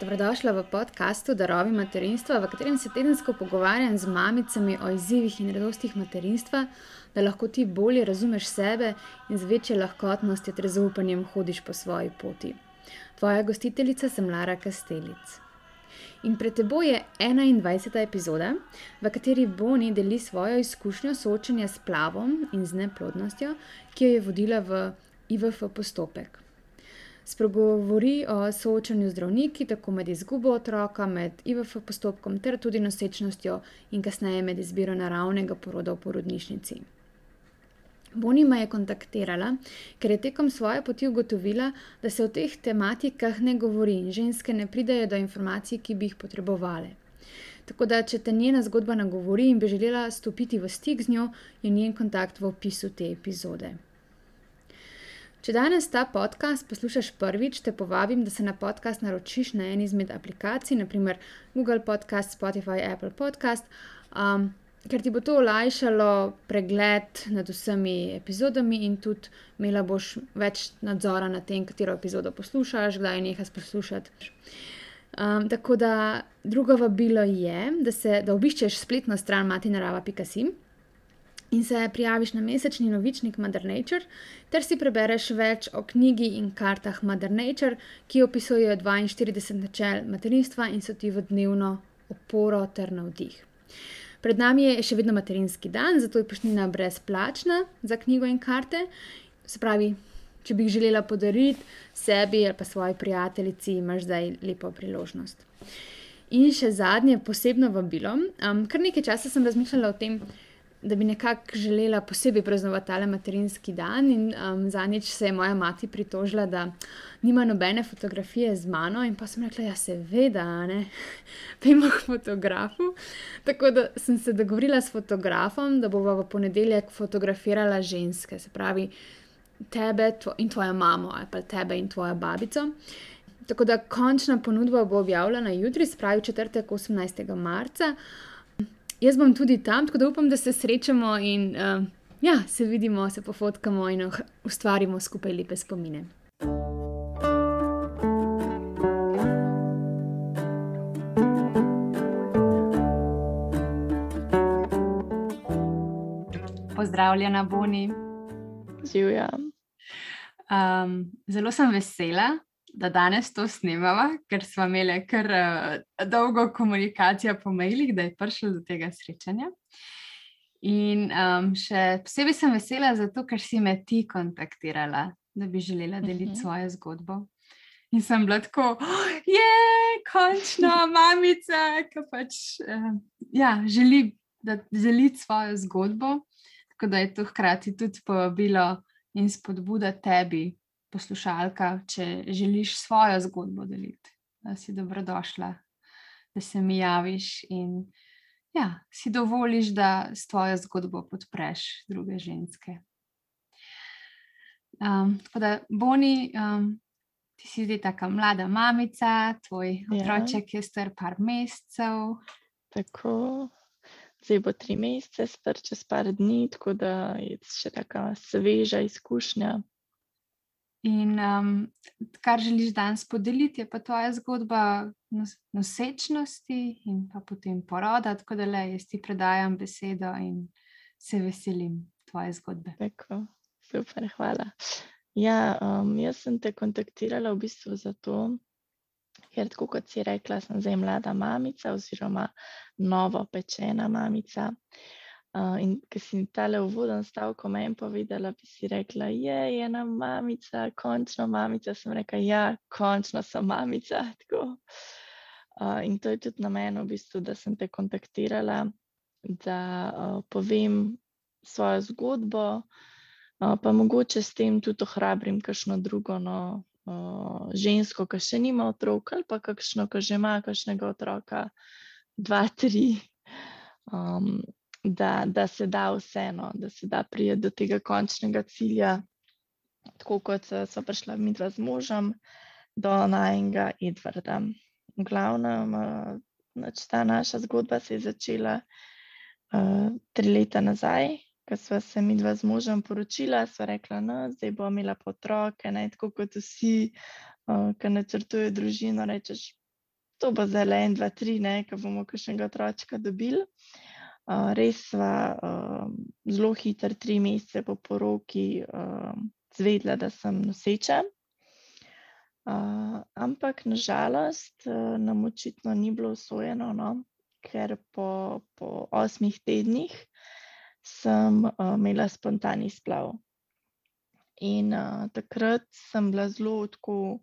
Dobrodošla v podkastu Darovi materinstva, v katerem se tedensko pogovarjam z mamicami o izzivih in radostih materinstva, da lahko ti bolje razumeš sebe in z večjo lahkotnostjo ter zaupanjem hodiš po svoji poti. Tvoja gostiteljica sem Lara Kastelic. In pred teboj je 21. epizoda, v kateri Boni deli svojo izkušnjo soočanja s plavom in z neplodnostjo, ki jo je vodila v IVF postopek. Spregovori o soočanju zdravniki, tako med izgubo otroka, med IVF postopkom, ter tudi nosečnostjo in kasneje med izbiro naravnega poroda v porodnišnici. Boni me je kontaktirala, ker je tekom svoje poti ugotovila, da se o teh tematikah ne govori in ženske ne pridejo do informacij, ki bi jih potrebovali. Tako da, če te njena zgodba nagovori in bi želela stopiti v stik z njo, je njen kontakt v opisu te epizode. Če danes ta podcast poslušaš prvič, te povabim, da se na podcast naročiš na eni izmed aplikacij, naprimer Google Podcast, Spotify, Apple Podcast, um, ker ti bo to olajšalo pregled nad vsemi epizodami in tudi imela boš več nadzora nad tem, katero epizodo poslušaš, kdaj nehaš poslušati. Um, tako da drugo vabilo je, da, se, da obiščeš spletno stran matinarava.com in se prijaviš na mesečni novičnik Mother Nature, ter si prebereš več o knjigi in kartah Mother Nature, ki opisujejo 42 načel materinstva in so ti v dnevno oporo ter navdih. Pred nami je še vedno materinski dan, zato je poštnina brezplačna za knjigo in karte. Se pravi, če bi jih želela podariti sebi ali pa svoji prijateljici, imaš zdaj lepo priložnost. In še zadnje posebno vabilo. Um, kar nekaj časa sem razmišljala o tem, da bi nekako želela posebej praznovati tale materinski dan. In um, zadnjič se je moja mati pritožila, da nima nobene fotografije z mano, in pa sem rekla, ja, seveda, ne, pojmo k fotografu. Tako da sem se dogovorila s fotografom, da bova v ponedeljek fotografirala ženske, se pravi tebe tvo in tvojo mamo, ali pa tebe in tvojo babico. Tako da končna ponudba bo objavljena jutri, spravi četrtek 18. marca. Jaz bom tudi tam, tako da upam, da se srečamo in uh, ja, se vidimo, se pofotkamo in uh, ustvarimo skupaj lepe spomine. Pozdravljena, Boni. Živim. Um, zelo sem vesela, da danes to snemamo, ker smo imeli kar uh, dolgo komunikacijo po mailih, da je prišlo do tega srečanja. In um, še posebej sem vesela zato, ker si me ti kontaktirala, da bi želela deliti uh mhm. -huh. svojo zgodbo. In sem bila tako, je, končno, mamica, ki pač uh, ja, želi deliti svojo zgodbo. Tako da je to hkrati tudi povabilo in spodbuda tebi, poslušalka, če želiš svojo zgodbo deliti, da si dobrodošla, da se mi javiš in ja, si dovoliš, da s tvojo zgodbo podpreš druge ženske. Um, tako da, Boni, um, ti si zdaj tako mlada mamica, tvoj ja. otroček je star par mesecev. Tako. Zdaj bo tri mesece, star čez par dni, tako da je še tako sveža izkušnja. In um, kar želiš danes podeliti, je pa tvoja zgodba nosečnosti in pa potem poroda. Tako da le jaz ti predajam besedo in se veselim tvoje zgodbe. Tako, super, hvala. Ja, um, jaz sem te kontaktirala v bistvu zato, ker tako kot si rekla, sem zdaj mlada mamica oziroma novo pečena mamica. Uh, in ki si tale uvoden stavek meni povedala, bi si rekla, je ena mamica, končno mamica. Sem rekla, ja, končno sem mamica. Uh, in to je tudi na meni, v bistvu, da sem te kontaktirala, da uh, povem svojo zgodbo, uh, pa mogoče s tem tudi ohrabrim kakšno drugo no, uh, žensko, ki še nima otroka, ali pa kakšno, ki že ima kakšnega otroka, dva, tri. Um, da, da se da vseeno, da se da priti do tega končnega cilja, tako kot so prišla mi dva z možem, do najnega Edvarda. V glavnem, uh, ta naša zgodba se je začela uh, tri leta nazaj. Ko smo se mi dva z možem poročila, so rekla, da no, zdaj bo imela otroke, ne tako kot vsi, uh, ki načrtujejo družino. Rečeš, to bo za en, dva, tri, ne, ko bomo kakšnega otročka dobili. Uh, res sva uh, zelo hitro, tri mesece po poroki, uh, zvedla, da sem noseča. Uh, ampak nažalost uh, nam očitno ni bilo usvojeno, no? ker po, po osmih tednih sem uh, imela spontani splav. In uh, takrat sem bila zelo tako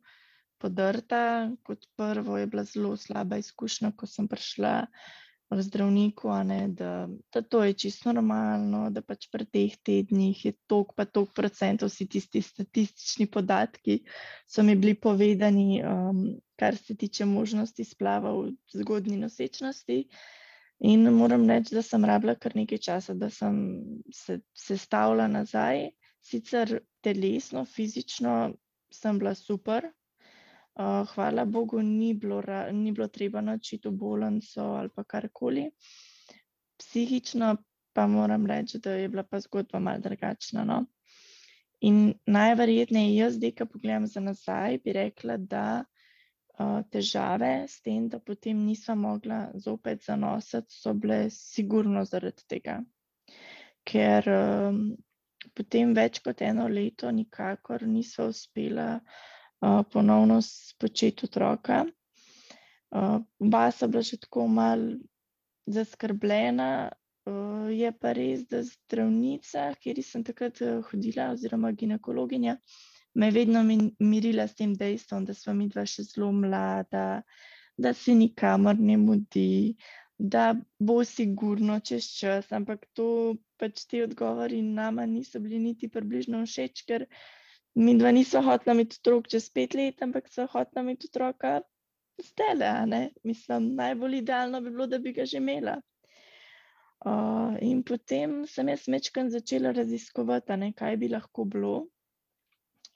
podrta. Kot prvo je bila zelo slaba izkušnja, ko sem prišla k zdravniku, ne, da, da to je čisto normalno, da pač pri teh tednih je tok pa tok procentov, vsi tisti statistični podatki so mi bili povedani, um, kar se tiče možnosti splava v zgodni nosečnosti. In moram reči, da sem rabila kar nekaj časa, da sem se sestavila nazaj sicer telesno, fizično sem bila super. Uh, hvala Bogu, ni bilo, ni bilo treba naučiti v bolnico ali pa karkoli. Psihično pa moram reči, da je bila pa zgodba malce drugačna. No? In najverjetneje, jaz, zdaj, ko pogledam za nazaj, bi rekla, da uh, težave s tem, da potem nisem mogla zopet zanositi, so bile sigurno zaradi tega. Ker um, potem več kot eno leto nikakor nisva uspela uh, ponovno spočeti otroka. Uh, oba sta bila še tako mal zaskrbljena. Uh, je pa res, da zdravnica, kjer sem takrat hodila, oziroma ginekologinja, me je vedno mirila s tem dejstvom, da smo mi dva še zelo mlada, da se nikamor ne mudi, da bo sigurno čez čas, ampak to pač ti odgovori nama niso bili niti približno všeč, ker mi dva niso hotela imeti otrok čez pet let, ampak so hotela imeti otroka zdaj, mislim, najbolj idealno bi bilo, da bi ga že imela. Uh, in potem sem jaz mečken začela raziskovati, ne, kaj bi lahko bilo.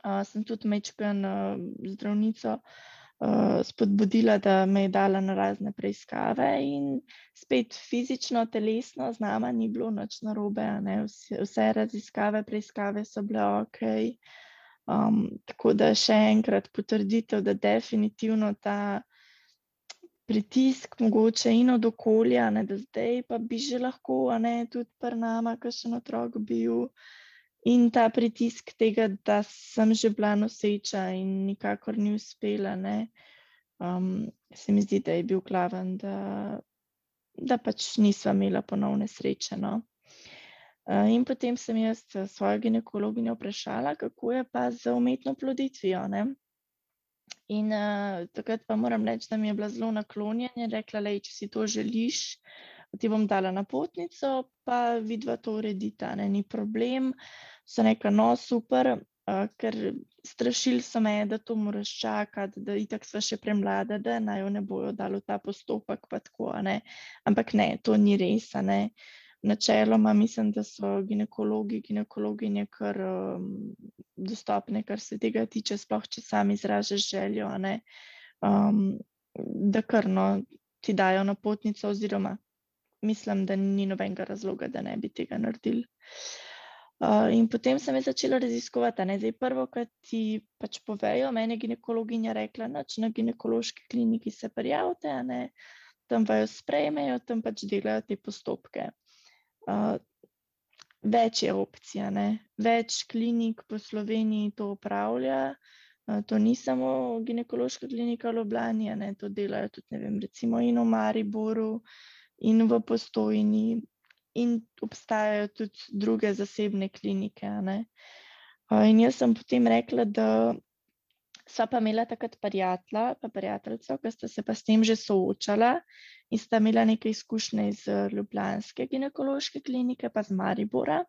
Uh, sem tudi mečken uh, zdravnico uh, uh, spodbudila, da me je dala na razne preiskave, in spet fizično, telesno, z nama ni bilo noč narobe, vse, vse raziskave, preiskave so bile ok. Um, tako da še enkrat potrditev, da definitivno ta pritisk, mogoče in od okolja, ne, da zdaj pa bi že lahko, a ne tudi pri nama, ki še otrok bil. In ta pritisk tega, da sem že bila noseča in nikakor ni uspela, ne, um, se mi zdi, da je bil glaven, da, da pač nisva imela ponovne sreče. No. Uh, in potem sem jaz svojo ginekologinjo vprašala, kako je pa z umetno ploditvijo. Ne. In uh, takrat pa moram reči, da mi je bila zelo naklonjena rekla, da če si to želiš, ti bom dala napotnico, pa vidva to uredita, ne, ni problem. So neka no, super, uh, ker strašili so me, da to moraš čakati, da itak sva še premlada, da naj jo ne bojo dali v ta postopek, pa tako, ne. Ampak ne, to ni res, ne. Načeloma mislim, da so ginekologi, ginekologinje kar um, dostopne, kar se tega tiče, sploh če sam izražaš željo, ne. Um, da kar no, ti dajo napotnico oziroma mislim, da ni nobenega razloga, da ne bi tega naredili. Uh, in potem sem začela raziskovati. Ne? Zdaj, prvo, kar ti pač povejo, meni je ginekologinja rekla, da na ginekološki kliniki se prijavite, tam vajo sprejmejo, tam pač delajo te postopke. Uh, več je opcija, ne? več klinik po Sloveniji to upravlja. Uh, to ni samo ginekološka klinika v Ljubljani, ne? to delajo tudi, ne vem, recimo in v Mariboru. Uh, in v postojni, in obstajajo tudi druge zasebne klinike. In jaz sem potem rekla, da so pa imela takrat prijatelja, pa prijateljico, ki sta se pa s tem že soočala in sta imela nekaj izkušnje iz Ljubljanske ginekološke klinike, pa z Maribora.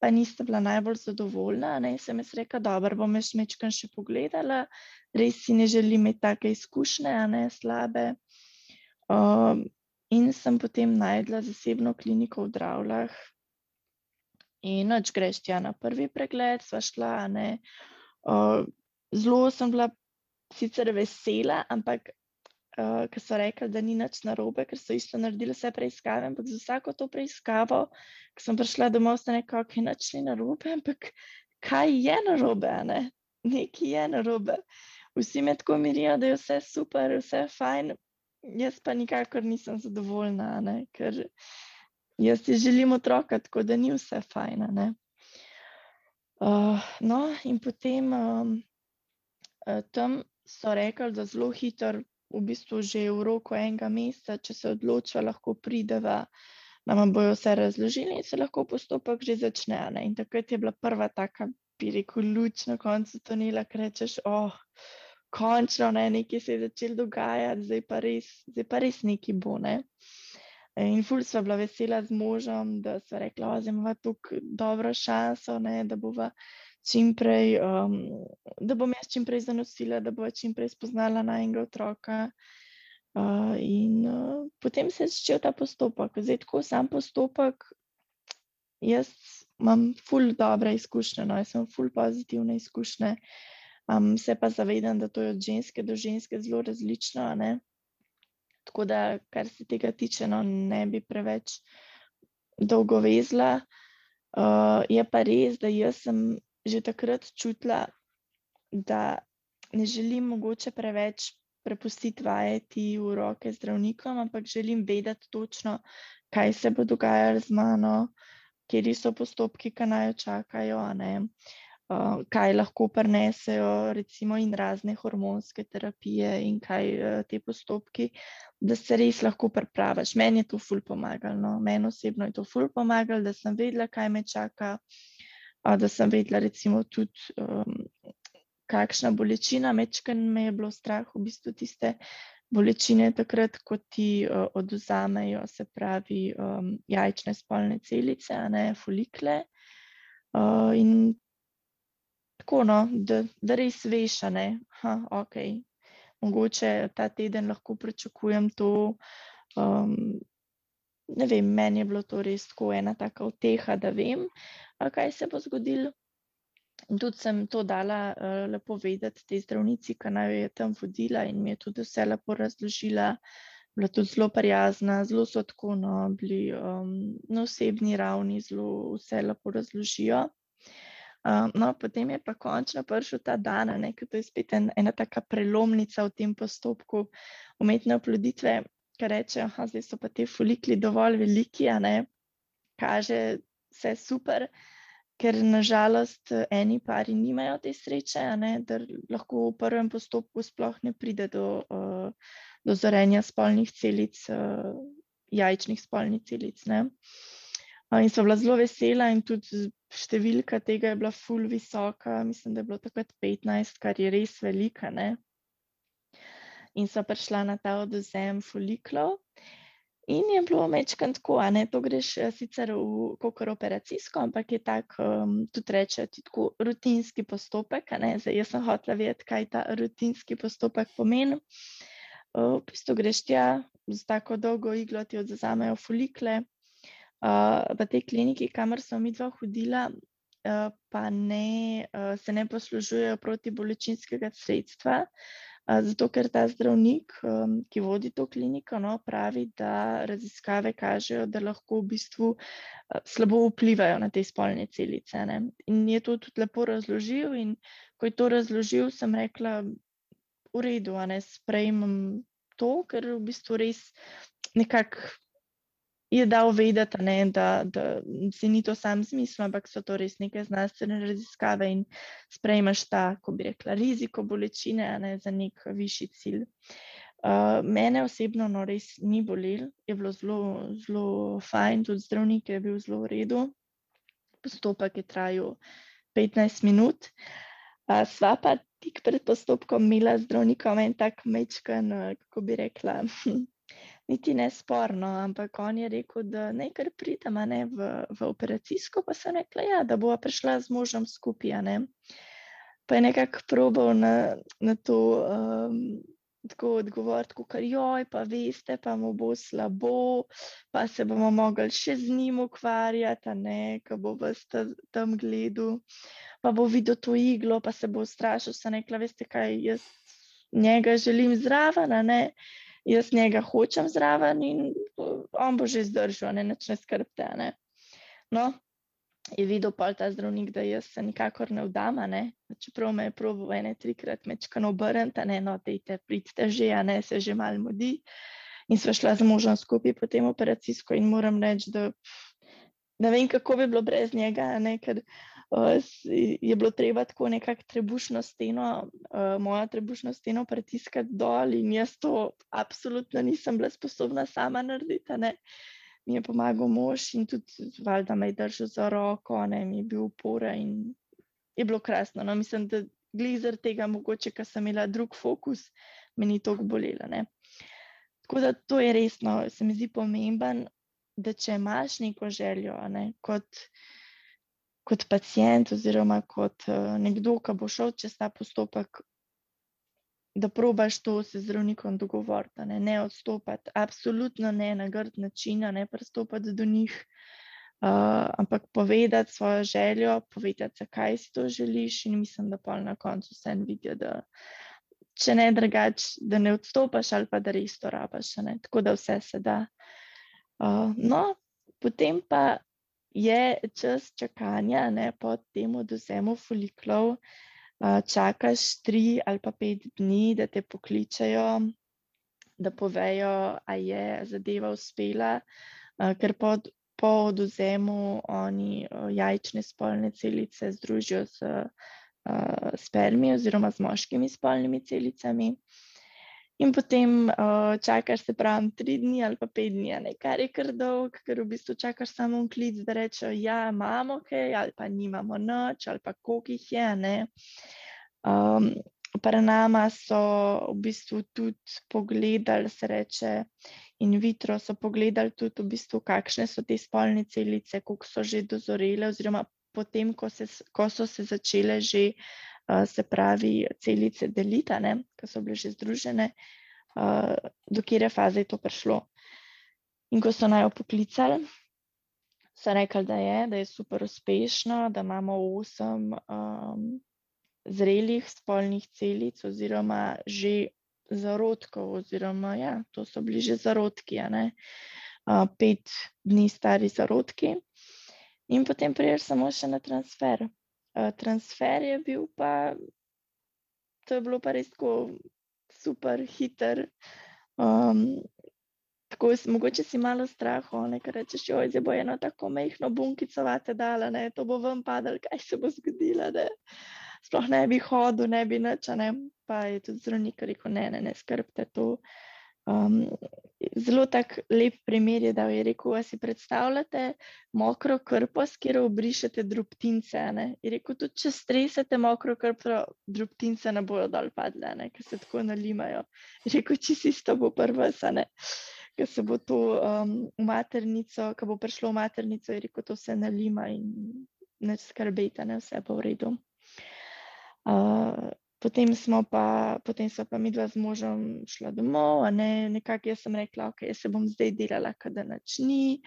Pa nista bila najbolj zadovoljna. Ne? Sem jaz rekla, da bom jaz mečkam še pogledala, res si ne želim imeti take izkušnje, a ne slabe. Um, In sem potem najdla zasebno kliniko v Dravlah. In noč greš tja na prvi pregled, sva šla. Uh, zelo sem bila sicer vesela, ampak uh, ker so rekli, da ni nič narobe, ker so isto naredili vse preiskave. Ampak za vsako to preiskavo, ko sem prišla domov, sta rekla, da je nič ni narobe, ampak kaj je narobe, ne? nekaj je narobe. vsi me tako mirijo, da je vse super, vse fajn, jaz pa nikakor nisem zadovoljna, ne? ker jaz si želim otroka, tako da ni vse fajn. Uh, no, in potem um, tam so rekli, da zelo hitro, v bistvu že v roku enega meseca, če se odloča, lahko prideva. Nam bojo vse razložili in se lahko postopek že začne. Ne? In takrat je bila prva taka, bi rekel, luč na koncu tunela, ki rečeš, oh, končno ne, nekaj se je začelo dogajati, zdaj pa res, zdaj pa res nekaj bo. Ne? In ful sva bila vesela z možem, da so rekla, da imamo tukaj dobro šanso, ne, da bova čim prej, um, da bom jaz čim prej zanosila, da bova čim prej spoznala najnega otroka. Uh, in uh, potem se je začel ta postopek. Zdaj, tako sam postopek, jaz imam ful dobre izkušnje, no, jaz sem ful pozitivne izkušnje. Um, se pa zavedam, da to je od ženske do ženske zelo različno. Ne? Tako da, kar se tega tiče, no, ne bi preveč dolgo vezla. Uh, je pa res, da jaz sem že takrat čutila, da ne želim mogoče preveč prepustiti vajeti v roke zdravnikom, ampak želim vedeti točno, kaj se bo dogajalo z mano, kje so postopki, ki naj jo čakajo. Uh, uh, kaj lahko prenesejo, recimo, in razne hormonske terapije, in kaj uh, te postopki, da se res lahko pripraviš. Meni je to ful pomagalo, no? meni osebno je to ful pomagalo, da sem vedela, kaj me čaka, uh, da sem vedela, recimo, tudi. Um, Kakšna bolečina, mečken me je bilo strah, v bistvu tiste bolečine, takrat, ko ti uh, oduzamejo, se pravi, um, jajčne spolne celice, a ne folikle. Uh, in tako, no, da, da res veš, da okay. mogoče ta teden lahko pričakujem to. Um, ne vem, meni je bilo to res tako ena taka uteha, da vem, kaj se bo zgodilo. In tudi sem to dala uh, lepo vedeti tej zdravnici, ki naj jo je tam vodila in mi je tudi vse lepo razložila. Bila tudi zelo prijazna, zelo so tako no, bili um, na osebni ravni, zelo vse lepo razložijo. Um, no, potem je pa končno prišel ta dan, ki je spet en, ena taka prelomnica v tem postopku umetne oploditve, ki reče, da so pa ti folikli dovolj veliki, a ne kaže vse super, ker nažalost eni pari nimajo te sreče, ne, da lahko v prvem postopku sploh ne pride do, uh, do zorenja spolnih celic, uh, jajčnih spolnih celic. Ne. In so bila zelo vesela, in tudi številka tega je bila ful visoka, mislim, da je bilo takrat 15, kar je res velika. Ne? In so prišla na ta odozem foliklov. In je bilo mečkan tako, ne to greš eh, sicer v kokor operacijsko, ampak je tak, um, tudi reče, ti tako rutinski postopek, ne, zdaj jaz sem hotela vedeti, kaj ta rutinski postopek pomeni. Uh, v bistvu greš tja, z tako dolgo iglo ti odzamejo folikle, v tej kliniki, kamor sem mi dva hodila, uh, pa ne, uh, se ne poslužujejo protibolečinskega sredstva, uh, zato ker ta zdravnik, um, ki vodi to kliniko, no, pravi, da raziskave kažejo, da lahko v bistvu uh, slabo vplivajo na te spolne celice. Ne. In je to tudi lepo razložil, in ko je to razložil, sem rekla, v redu, a ne sprejmem to, ker v bistvu res nekako je dal vedeti, ne, da, da si ni to sam smisel, ampak so to res neke znanstvene raziskave in sprejmaš ta, ko bi rekla, riziko bolečine ne, za nek višji cilj. Uh, mene osebno no, res ni bolel, je bilo zelo, zelo fajn, tudi zdravnik je bil zelo v redu. Postopek je trajal 15 minut. Uh, sva pa tik pred postopkom imela zdravnikom en tak mečken, kako bi rekla, niti ne sporno, ampak on je rekel, da naj kar pridemo v, v operacijsko, pa sem rekla, ja, da bo prišla z možem skupaj. Pa je nekako probal na, na to um, odgovoriti, kot joj, pa veste, pa mu bo slabo, pa se bomo mogli še z njim ukvarjati, ne, ko bo vas ta, tam gledal, pa bo videl to iglo, pa se bo strašil, sem rekla, veste kaj, jaz njega želim zraven, ne jaz njega hočem zraven in on bo že zdržal, ne neč ne skrbte. Ne? No, je videl pa ta zdravnik, da jaz se nikakor ne vdama, ne? čeprav me je probil ene trikrat mečkano obrniti, ne, no, dejte, pridite že, a ne, se že mal mudi. In sva šla z možem skupaj po tem operacijsko in moram reči, da ne vem, kako bi bilo brez njega, ne, ker je bilo treba tako nekako trebušno steno, uh, mojo trebušno steno pritiskati dol in jaz to absolutno nisem bila sposobna sama narediti, ne. Mi je pomagal mož in tudi valjda me je držal za roko, ne, mi je bil upora in je bilo krasno, no, mislim, da glizer tega mogoče, ker sem imela drug fokus, me ni toliko bolela, ne. Tako da to je resno, se mi zdi pomemben, da če imaš neko željo, ne, kot, kot pacijent oziroma kot uh, nekdo, ki bo šel čez ta postopek, da probaš to se zdravnikom dogovoriti, ne, ne odstopati, absolutno ne na grd način, ne pristopati do njih, uh, ampak povedati svojo željo, povedati, zakaj si to želiš in mislim, da pa na koncu vse vidijo, da če ne drugače, da ne odstopaš ali pa da res to rabaš, ne, tako da vse se da. Uh, no, potem pa je čas čakanja ne, po tem odvzemu foliklov, čakaš tri ali pa pet dni, da te pokličajo, da povejo, a je zadeva uspela, ker po, po odvzemu oni jajčne spolne celice združijo z spermi oziroma z moškimi spolnimi celicami. In potem uh, čakaš, se pravi, tri dni ali pa pet dni, ne, kar je kar dolg, ker v bistvu čakaš samo en klic, da rečejo, ja, imamo kaj, ali pa nimamo noč, ali pa koliko jih je. Um, Para nama so v bistvu tudi pogledali, se reče, in vitro so pogledali tudi, v bistvu, kakšne so te spolne celice, koliko so že dozorele, oziroma potem, ko, se, ko so se začele že uh, se pravi, celice delita, ki so bile že združene, do kere faze je to prišlo. In ko so naj poklicali, so rekli, da je, da je super uspešno, da imamo osem um, zrelih spolnih celic, oziroma že zarodkov, oziroma ja, to so bili že zarodki, uh, pet dni stari zarodki. In potem priješ samo še na transfer. Eh, transfer je bil pa, to je bilo pa res tako super, hiter. Um, tako, mogoče si malo strah, nekaj rečeš, oj, zdaj bo eno tako mehko bunkico vate dala, ne, to bo ven padalo, kaj se bo zgodilo, da sploh ne bi hodil, ne bi nič, ne. Pa je tudi zdravnik rekel, ne, ne, ne skrbte to. Um, zelo tak lep primer je, da je rekel, da si predstavljate mokro krpo, s katero obrišete drobtince. Je rekel, tudi če stresete mokro krpo, drobtince ne bojo dol padle, ker se tako nalimajo. Je rekel, če si to bo prva, ker se bo to um, v maternico, ko bo prišlo v maternico, je rekel, to se nalima in ne skrbite, ne vse bo v redu. Uh, Potem, pa, potem so pa mi dva z možem šla domov, ne, nekako jaz sem rekla, ok, jaz se bom zdaj delala, da nič ni,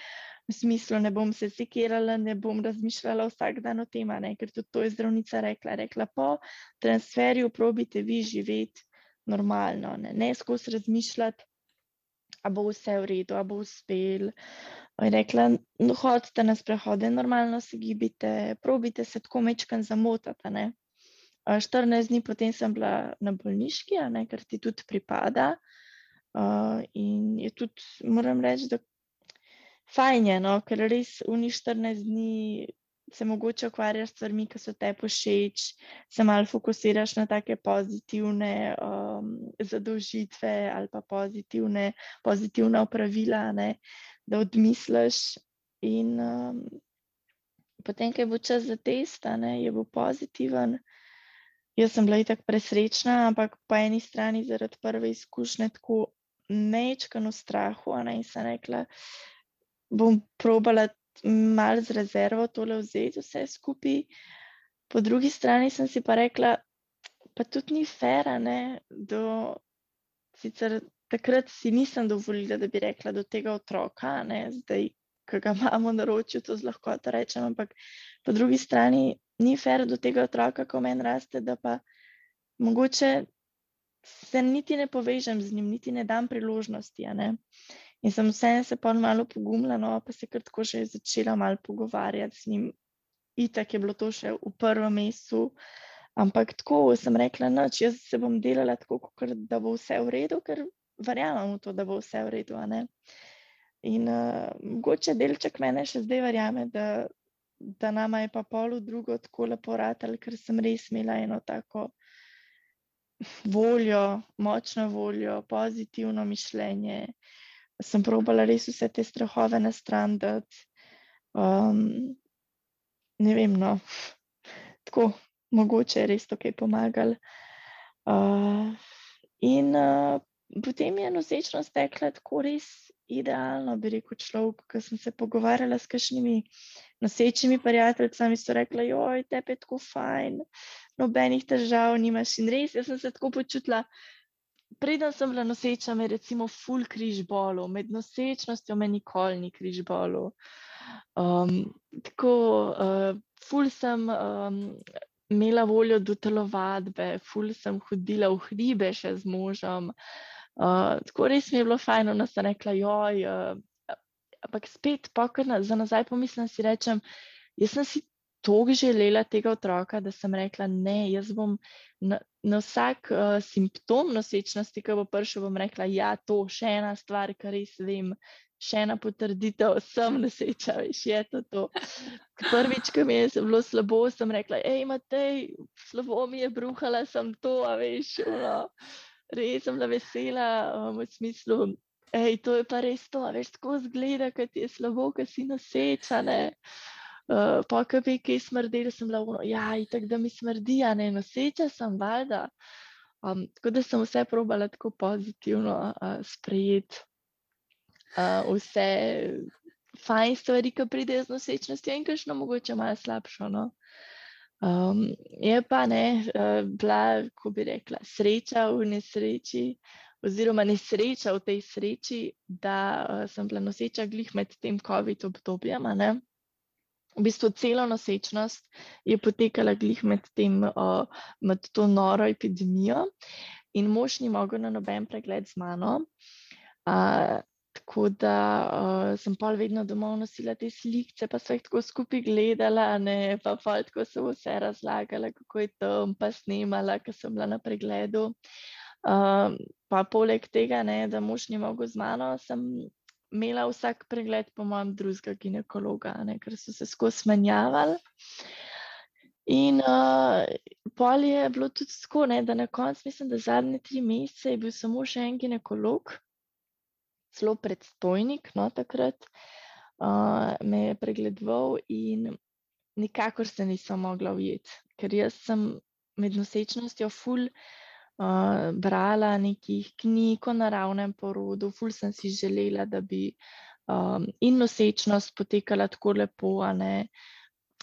v smislu ne bom se sekirala, ne bom razmišljala vsak dan o tem, ne, ker tudi to je zdravnica rekla. Rekla, po transferju probite vi živeti normalno, ne, ne skozi razmišljati, a bo vse v redu, a bo uspel. Je rekla, no, hodite na sprehode, normalno se gibite, probite se tako mečkan zamotati. 14 dni potem sem bila na bolniški, ne, ker ti tudi pripada. Uh, in je tudi, moram reči, da fajn je, no, ker res njih 14 dni se mogoče ukvarjaš s stvarmi, ki so te pošeč, se malo fokusiraš na take pozitivne um, zadolžitve ali pa pozitivne, pozitivna opravila, ne, da odmisliš. In um, potem, je bo čas za testa, ne, je bo pozitiven. Jaz sem bila tako presrečna, ampak po eni strani zaradi prve izkušnje tako nečkano strahu. Ne, in sem rekla, bom probala malo z rezervo tole vzeti, vse skupaj. Po drugi strani sem si pa rekla, pa tudi ni fera, ne, do sicer. Takrat si nisem dovolila, da bi rekla do tega otroka, ne, zdaj, ki ga imamo na ročju, to z lahkoto rečem, ampak po drugi strani ni fair do tega otroka, ko meni raste, da pa mogoče se niti ne povežem z njim, niti ne dam priložnosti. In sem vseeno se pa malo pogumila, no, pa se kar tako že začela malo pogovarjati z njim. itak je bilo to še v prvem mestu. Ampak tako sem rekla, da jaz se bom delala tako, kot da bo vse v redu, ker verjamem v to, da bo vse v redu. In uh, mogoče delček mene še zdaj verjame, da, da nama je pa polu drugo tako lepo ratelj, ker sem res imela eno tako voljo, močno voljo, pozitivno mišljenje. Sem probala res vse te strahove na stran, da um, ne vem, no, tako mogoče je res to kaj pomagal. Uh, in uh, potem je nosečnost tekla tako res idealno, bi rekel človek, ki sem se pogovarjala s kakšnimi nosečimi prijateljicami, so rekla, joj, tebi je tako fajn, nobenih težav nimaš. In res, jaz sem se tako počutila. Preden sem bila noseča, me je recimo full križ bolo, med nosečnostjo me nikoli ni križ bolo. Um, tako, uh, ful sem um, imela voljo do telovadbe, ful sem hodila v hribe še z možem. Uh, tako res mi je bilo fajn, da sem rekla, joj. Uh, ampak spet, pa kar na, za nazaj pomislim, si rečem, jaz sem si tako želela tega otroka, da sem rekla, ne, jaz bom na, na vsak uh, simptom nosečnosti, ki bo prišel, bom rekla, ja, to je še ena stvar, kar res vem, še ena potrditev, sem noseča, veš, je to. to. Prvič, ko mi je bilo slabo, sem rekla, hej, Matej, slabo mi je bruhala, sem to, veš, no, res sem bila vesela um, v smislu. To je pa res to, veš, tako zgleda, kad je slabo, kad si noseča. Uh, pa, ko bi kaj smrdeli, sem bila uno, ja, tako da mi smrdi, a ne noseča sem, valjda. Um, tako da sem vse probala tako pozitivno uh, sprejeti. Uh, vse fajn stvari, ki pridejo z nosečnostjo in kakšno mogoče malo slabšo. No? Um, je pa ne, uh, bila, ko bi rekla, sreča v nesreči, oziroma nesreča v tej sreči, da uh, sem bila noseča glih med tem COVID obdobjem v bistvu celo nosečnost je potekala glih med, tem, uh, med to noro epidemijo, in mož ni mogel na noben pregled z mano. Uh, tako da uh, sem pa vedno domov nosila te slike, pa so jih tako skupaj gledala, ne, pa pa tako so vse razlagala, kako je to, pa snimala, ker sem bila na pregledu. Uh, pa poleg tega, ne, da mož ni mogel z mano, sem imela vsak pregled, po mojem, drugega ginekologa, ne, ker so se skozi menjavali. In uh, pol je bilo tudi tako, ne, da na koncu, mislim, da zadnje tri mesece je bil samo še en ginekolog, zelo predstojnik, no, takrat uh, me je pregledoval in nikakor se nisem mogla ujeti, ker jaz sem med nosečnostjo full uh, brala nekih knjig o naravnem porodu, ful sem si želela, da bi um, in nosečnost potekala tako lepo.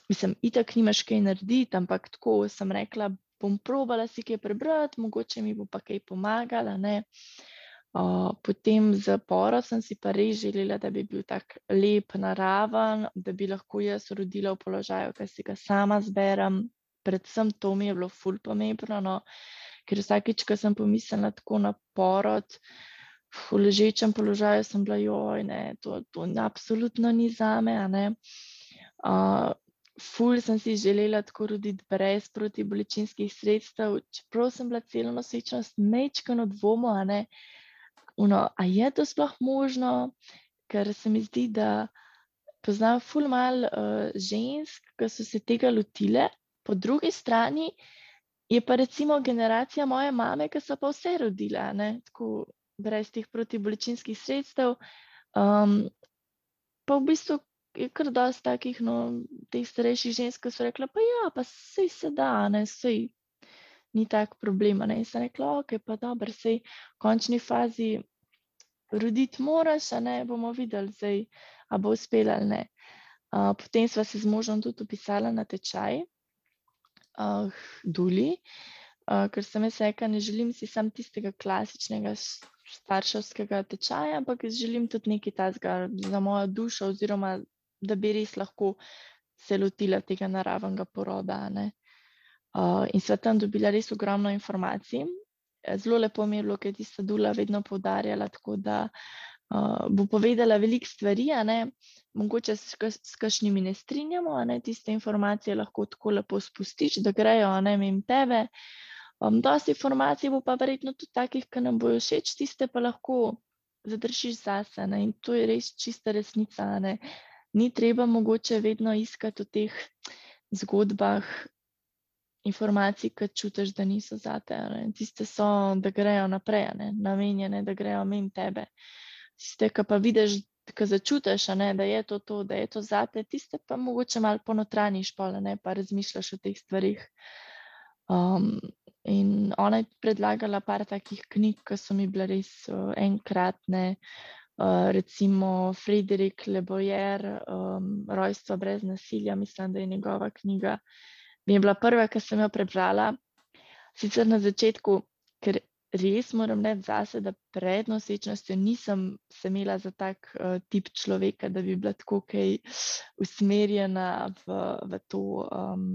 Mislim, itak nimaš kaj narediti, ampak tako sem rekla, bom probala si kaj prebrati, mogoče mi bo pa kaj pomagala. Uh, potem za porod sem si pa res želela, da bi bil tako lep, naraven, da bi lahko jaz rodila v položaju, ki si ga sama zberem. Predvsem to mi je bilo ful pomembno. No ker vsakeč, ko sem pomislila tako na porod, v ležečem položaju, sem bila, joj, ne, to, to absolutno ni za me. Uh, ful sem si želela tako roditi brez protibolečinskih sredstev, čeprav sem bila celo nosečnost mečkano dvomo, a ne. Uno, a je to sploh možno, ker se mi zdi, da poznam ful mal uh, žensk, ki so se tega lotile, po drugi strani Je pa recimo generacija moje mame, ki so pa vse rodile, ne, tako brez teh protibolečinskih sredstev. Um, pa v bistvu je kar dosti takih, no, teh starejših žensk, ki so rekla, pa ja, pa sej se da, ne, sej ni tak problem. Ne. In sem rekla, ok, pa dobro, sej v končni fazi roditi moraš, a ne, bomo videli, zdaj, a bo uspela ali ne. Uh, potem sva se z možem tudi upisala na tečaj uh, duli, uh, ker sem jaz rekla, ne želim si sam tistega klasičnega starševskega tečaja, ampak želim tudi nekaj tazga za mojo dušo, oziroma da bi res lahko se lotila tega naravnega poroda. Uh, in sva tam dobila res ogromno informacij. Zelo lepo mi je bilo, ker je tista dula vedno poudarjala, tako da uh, bo povedala veliko stvari, mogoče s, s kakšnimi ne strinjamo, ne? tiste informacije lahko tako lepo spustiš, da grejo ne vem tebe. Um, dosti informacij bo pa verjetno tudi takih, ki nam bojo všeč, tiste pa lahko zadržiš zase ne? in to je res čista resnica. Ne? Ni treba mogoče vedno iskati v teh zgodbah informacij, ki čutiš, da niso zate. Ne? Tiste so, da grejo naprej, ne? namenjene, da grejo mimo tebe. Tiste, ki pa vidiš, ki začutiš, ne? da je to, to, da je to zate, tiste pa mogoče malo ponotraniš, pa, pa razmišljaš o teh stvarih. Um, in ona je predlagala par takih knjig, ki so mi bile res uh, enkratne. Uh, recimo Frederik Leboyer, um, Rojstvo brez nasilja, mislim, da je njegova knjiga mi je bila prva, ki sem jo prebrala. Sicer na začetku, ker res moram reči zase, da pred nosečnostjo nisem se imela za tak uh, tip človeka, da bi bila tako kaj usmerjena v, v to um,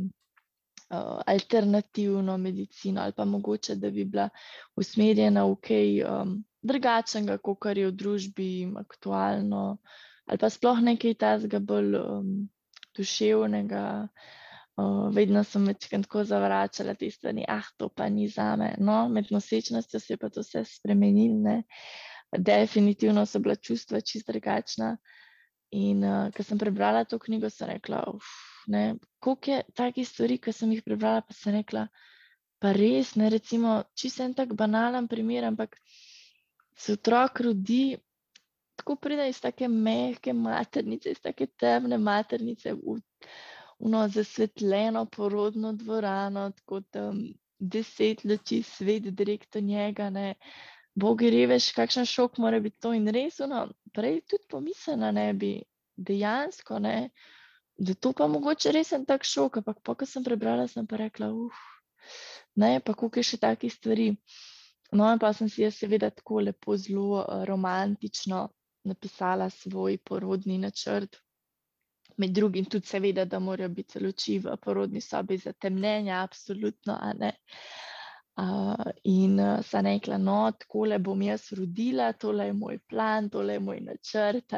alternativno medicino ali pa mogoče, da bi bila usmerjena v kaj um, drugačnega, kot je v družbi aktualno ali pa sploh nekaj tazga bolj um, duševnega. Uh, vedno sem večkrat tako zavračala te stvari, ah, to pa ni za me. No, med nosečnostjo se je pa to vse spremenilo, definitivno so bila čustva čist drugačna. In uh, ko sem prebrala to knjigo, sem rekla, koliko je takih stvari, ki sem jih prebrala, pa sem rekla, pa res, ne recimo, čisto en tak banalen primer, ampak se otrok rodi. Tako pride iz tako mehke maternice, iz tako temne maternice, v uno zasvetljeno porodno dvorano, tako da deset luči svet direkt do njega. Ne. Bogi reveš, kakšen šok mora biti to in res, uno, prej tudi pomislena ne bi dejansko, ne, da to pa mogoče res en tak šok, ampak pa, ko sem prebrala, sem pa rekla, uf, ne, pa je še takih stvari. No, in pa sem si jaz seveda tako lepo, zelo uh, romantično napisala svoj porodni načrt, med drugim tudi, seveda, da morajo biti luči v porodni sobi zatemnjene, absolutno. Uh, in uh, sem rekla, no, tako le bom jaz rodila, tole je moj plan, tole je moj načrt.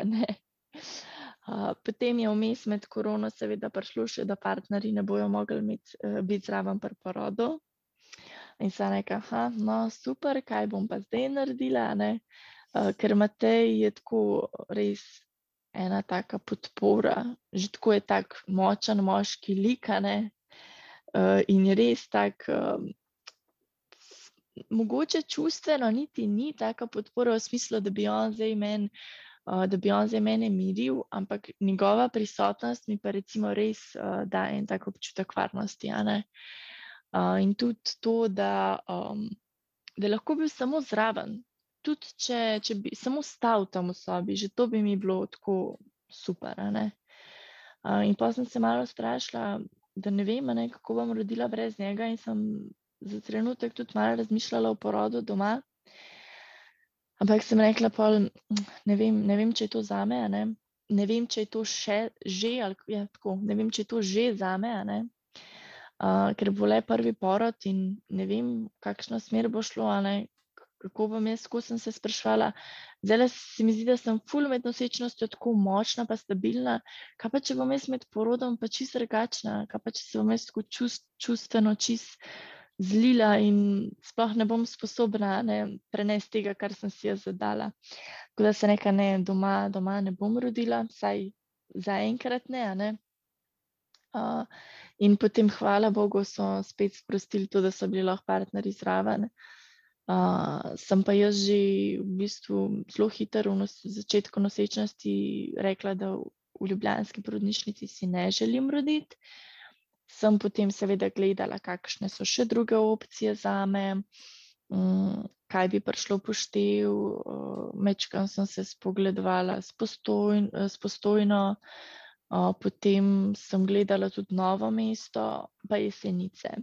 Uh, potem je vmes med korono, seveda, prišlo še, da partnerji ne bojo mogli imeti, uh, biti zraven pri porodu. In sem rekla, da no, super, kaj bom pa zdaj naredila, uh, ker Matej je tako res ena taka podpora, že tako je tako močen moški likane uh, eh, in res tako, um, mogoče čustveno, niti ni taka podpora v smislu, da bi on zdaj meni. Uh, da bi on za mene miril, ampak njegova prisotnost mi pa recimo res uh, daje en tak občutek varnosti. Uh, in tudi to, da, um, da lahko bil samo zraven, tudi če, če bi samo stal tam v sobi, že to bi mi bilo tako super. Uh, in pa sem se malo strašila, da ne vem, ne, kako bom rodila brez njega, in sem za trenutek tudi malo razmišljala o porodu doma. Ampak sem rekla, pol, ne, vem, ne vem, če je to za me. Ne? ne vem, če je to še že, ali ja, tako, ne vem, če je to že za me. Uh, ker bo le prvi porod in ne vem, kakšno smer bo šlo, kako bom jaz, ko sem se sprašvala. Zdaj se mi zdi, da sem ful med nosečnostjo tako močna, pa stabilna. Kaj pa če bom jaz med porodom pa čist drugačna, kaj pa če se bom jaz tako čust, čustveno čist zlila in sploh ne bom sposobna ne, prenesti tega, kar sem si jaz zadala. Tako da se neka ne, doma, doma ne bom rodila, saj zaenkrat ne. ne. Uh, in potem, hvala Bogu, so spet sprostili to, da so bili lahko partnerji zraven. Uh, sem pa jaz že v bistvu zelo hitro v nos začetku nosečnosti rekla, da v, Ljubljanski porodnišnici si ne želim roditi. Sem potem seveda gledala, kakšne so še druge opcije za me, um, kaj bi prišlo poštev. Uh, Mečkam sem se spogledovala s, postojn, s postojno, uh, potem sem gledala tudi novo mesto, pa jesenice.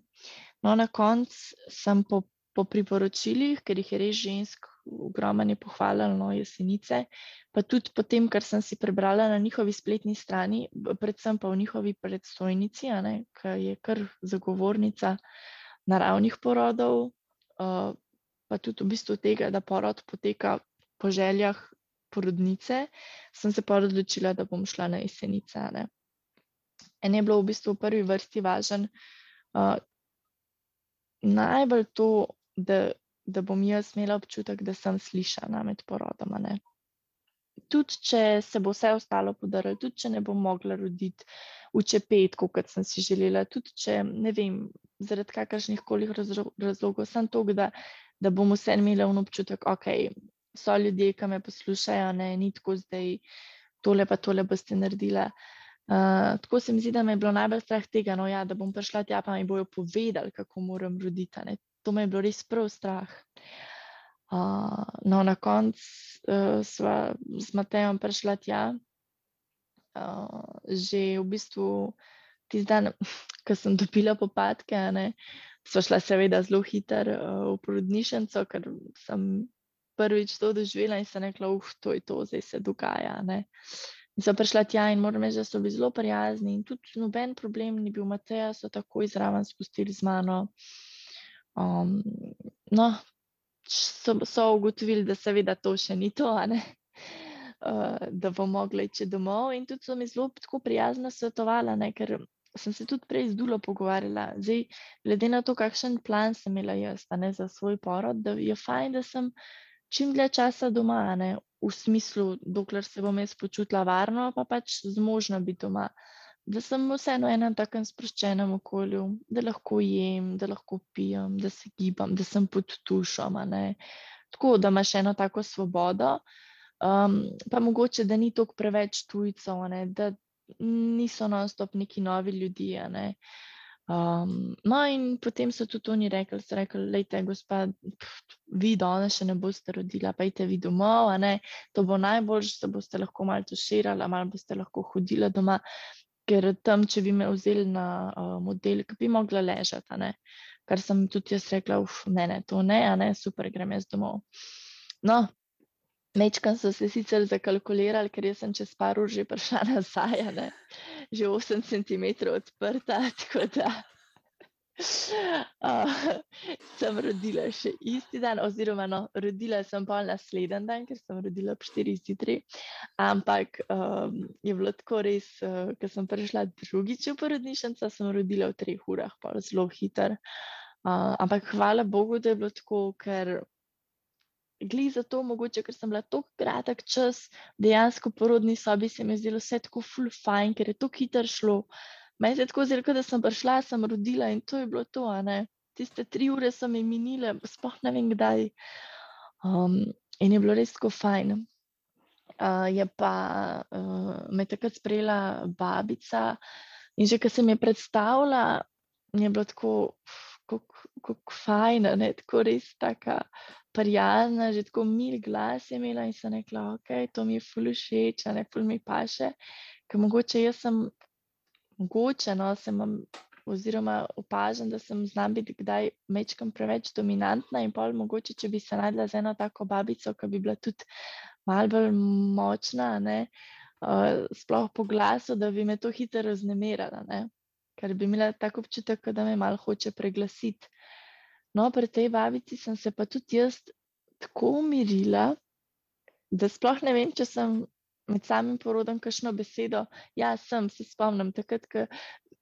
No, na koncu sem po po priporočilih, ker jih je res žensk ogromno pohvalilo, no, jesenice, pa tudi po tem, kar sem si prebrala na njihovi spletni strani, predvsem pa v njihovi predstojnici, ki je kar zagovornica naravnih porodov, uh, pa tudi v bistvu tega, da porod poteka po željah porodnice, sem se pa odločila, da bom šla na jesenice. In je bilo v bistvu v prvi vrsti važen uh, najbolj to, da, da bom jaz imela občutek, da sem slišana med porodoma. Ne. Tudi, če se bo vse ostalo podarilo, tudi, če ne bom mogla roditi v čepetku, kot sem si želela, tudi, če ne vem, zaradi kakršnih koli razlogov, sem to, da, da bom vse imela v občutek, okay, so ljudje, ki me poslušajo, ne ni tako zdaj, tole pa tole boste naredila. Uh, tako se mi zdi, da me je bilo najbolj strah tega, no, ja, da bom prišla tja, pa mi bojo povedali, kako moram roditi. Ne. To me je bilo res prav strah. Uh, no, na koncu uh, sva z Matejem prišla tja, uh, že v bistvu tisti dan, ko sem dobila popadke, ne, so šla seveda zelo hitro uh, v porodnišnico, ker sem prvič to doživela in sem rekla, uf, to je to, zdaj se dogaja. Ne. In so prišla tja in moram reči, da so bili zelo prijazni in tudi noben problem ni bil, Mateja so takoj zraven spustili z mano. Um, no, so, so ugotovili, da seveda to še ni to, uh, da bo mogla iti domov in tudi so mi zelo tako prijazno svetovala, ne, ker sem se tudi prej z Dulo pogovarjala. Zdaj, glede na to, kakšen plan sem imela jaz ne, za svoj porod, da je fajn, da sem čim dlje časa doma, ne, v smislu, dokler se bom jaz počutila varno, pa pač zmožna biti doma. Da sem vseeno enem takem sproščenem okolju, da lahko jem, da lahko pijem, da se gibam, da sem pod tušom. Tako da imaš eno tako svobodo, um, pa mogoče, da ni toliko preveč tujcev, da niso non-stop neki novi ljudje. Ne. Um, no, in potem so tudi oni rekli, da je to, gospod, vi danes še ne boste rodila, idite vi domov, to bo najboljše, da boste lahko malo tuširali, malo boste lahko hodila doma, ker tam, če bi me vzeli na uh, model, bi mogla ležati. Kar sem tudi jaz rekla, uf, ne, ne, to ne, a ne, super, grem jaz domov. No, Mečkam so se sicer zakalkulirali, ker sem čez par ur že prišla nazaj, ne? že 8 cm odprta, tako da uh, sem rodila še isti dan, oziroma no, rodila sem pa naslednji dan, ker sem rodila ob 4 zjutraj. Ampak um, je bilo tako res, uh, ker sem prišla drugič v porodnišnico, sem rodila v 3 urah, pa zelo hiter. Uh, ampak hvala Bogu, da je bilo tako, ker glej za to, mogoče, ker sem bila tako kratek čas, dejansko v porodni sobi se mi je zdelo vse tako full fajn, ker je to hitro šlo. Meni se je tako zdelo, da sem prišla, sem rodila in to je bilo to. Tiste tri ure so mi minile, sploh ne vem kdaj. Um, in je bilo res tako fajn. Uh, je pa uh, me takrat sprejela babica in že, ko sem je predstavila, je bilo tako, kako fajn, ne, tako res taka prijazna, že tako mil glas je imela in sem rekla, ok, to mi je ful všeč, ne ful mi paše, ker mogoče jaz sem, mogoče, no, sem, oziroma opažam, da sem znam biti kdaj mečkam preveč dominantna in pol mogoče, če bi se najdla z eno tako babico, ki bi bila tudi mal bolj močna, ne, uh, sploh po glasu, da bi me to hitro raznemirala, ne, ker bi imela tako občutek, da me mal hoče preglasiti. No, pri tej babici sem se pa tudi jaz tako umirila, da sploh ne vem, če sem med samim porodom kakšno besedo. Ja, sem se spomnim, takrat, ko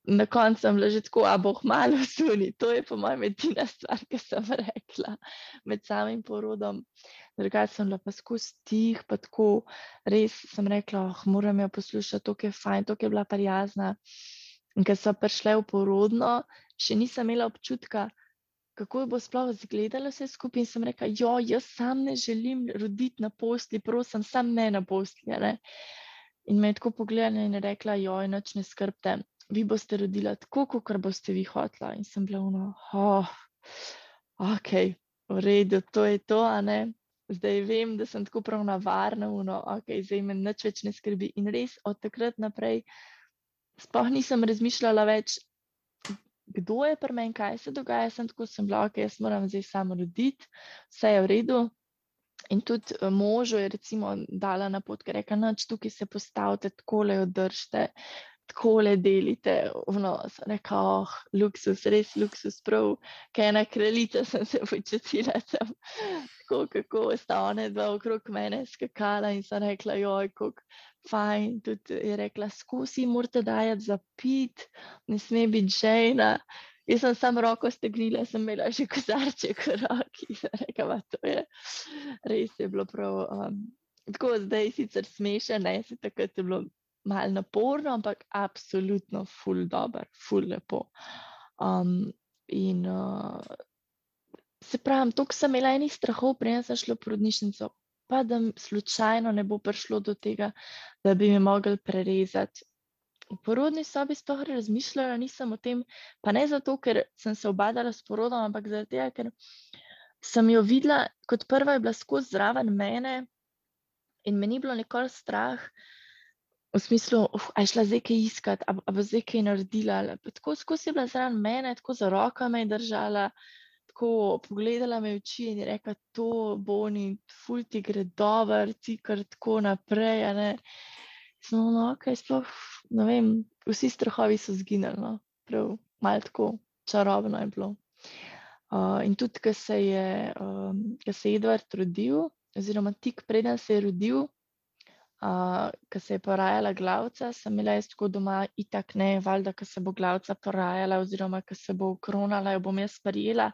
na koncu sem bila že tako, a boh malo suni. To je po mojem edina stvar, ki sem rekla med samim porodom. Drugače sem bila pa skozi tih, pa tako res sem rekla, oh, moram jo poslušati, to je fajn, to je bila prijazna. In ker so prišle v porodno, še nisem imela občutka, kako bo sploh izgledalo vse skupaj. In sem rekla, jo, jaz sam ne želim roditi na posli, prosim, sam ne na posli. Ne? In me je tako pogledala in rekla, jo, noč ne skrbte, vi boste rodila tako, kot boste vi hotla. In sem bila uno, oh, ok, v redu, to je to, a ne. Zdaj vem, da sem tako prav na varno, uno, ok, zdaj me nič več ne skrbi. In res od takrat naprej sploh nisem razmišljala več, kdo je pri meni, kaj se dogaja, sem tako sem bila, ok, jaz moram zdaj samo roditi, vse je v redu. In tudi eh, možu je dala na pot, ker reka, noč tukaj se postavite, tako le održite. Tako le delite, no, reka, oh, luksus, res luksus, prav, kaj ena kraljica sem se počutila tam, tako kako sta one dva okrog mene skakala in sem rekla, joj, kako fajn, tudi je rekla, skusi, morate dajati za pit, ne sme biti žena. Jaz sem samo roko stegnila, sem imela že kozarček v roki, rekla, to je res je bilo prav. Um, tako zdaj sicer smešno, ne, se takrat je bilo malo naporno, ampak absolutno ful dobro, ful lepo. Um, in uh, se pravi, kar sem imela enih strahov, prej sem šla v porodnišnico, pa da slučajno ne bo prišlo do tega, da bi mi mogli prerezati. V porodni sobi sploh razmišljala nisem o tem, pa ne zato, ker sem se obadala s porodom, ampak zato, ker sem jo videla, kot prva je bila skozi zraven mene in me ni bilo nikoli strah, v smislu, da je šla zdaj kaj iskati, ali pa zdaj kaj naredila. Tako skozi je bila zraven mene, tako za roka me je držala, tako pogledala me v oči in je rekla: To bo ni, ful ti gre dobro, ti kar tako naprej. Smo, no, okay, sploh, vem, vsi strahovi so zginili, no. prav malo tako čarobno je bilo. Uh, in tudi, ko se je, um, se je Edward rodil, oziroma tik preden se je rodil, Uh, ko se je porajala glavca, sem imela jaz tako doma, itak ne, valjda, ko se bo glavca porajala, oziroma ko se bo ukronala, jo bom jaz sprijela.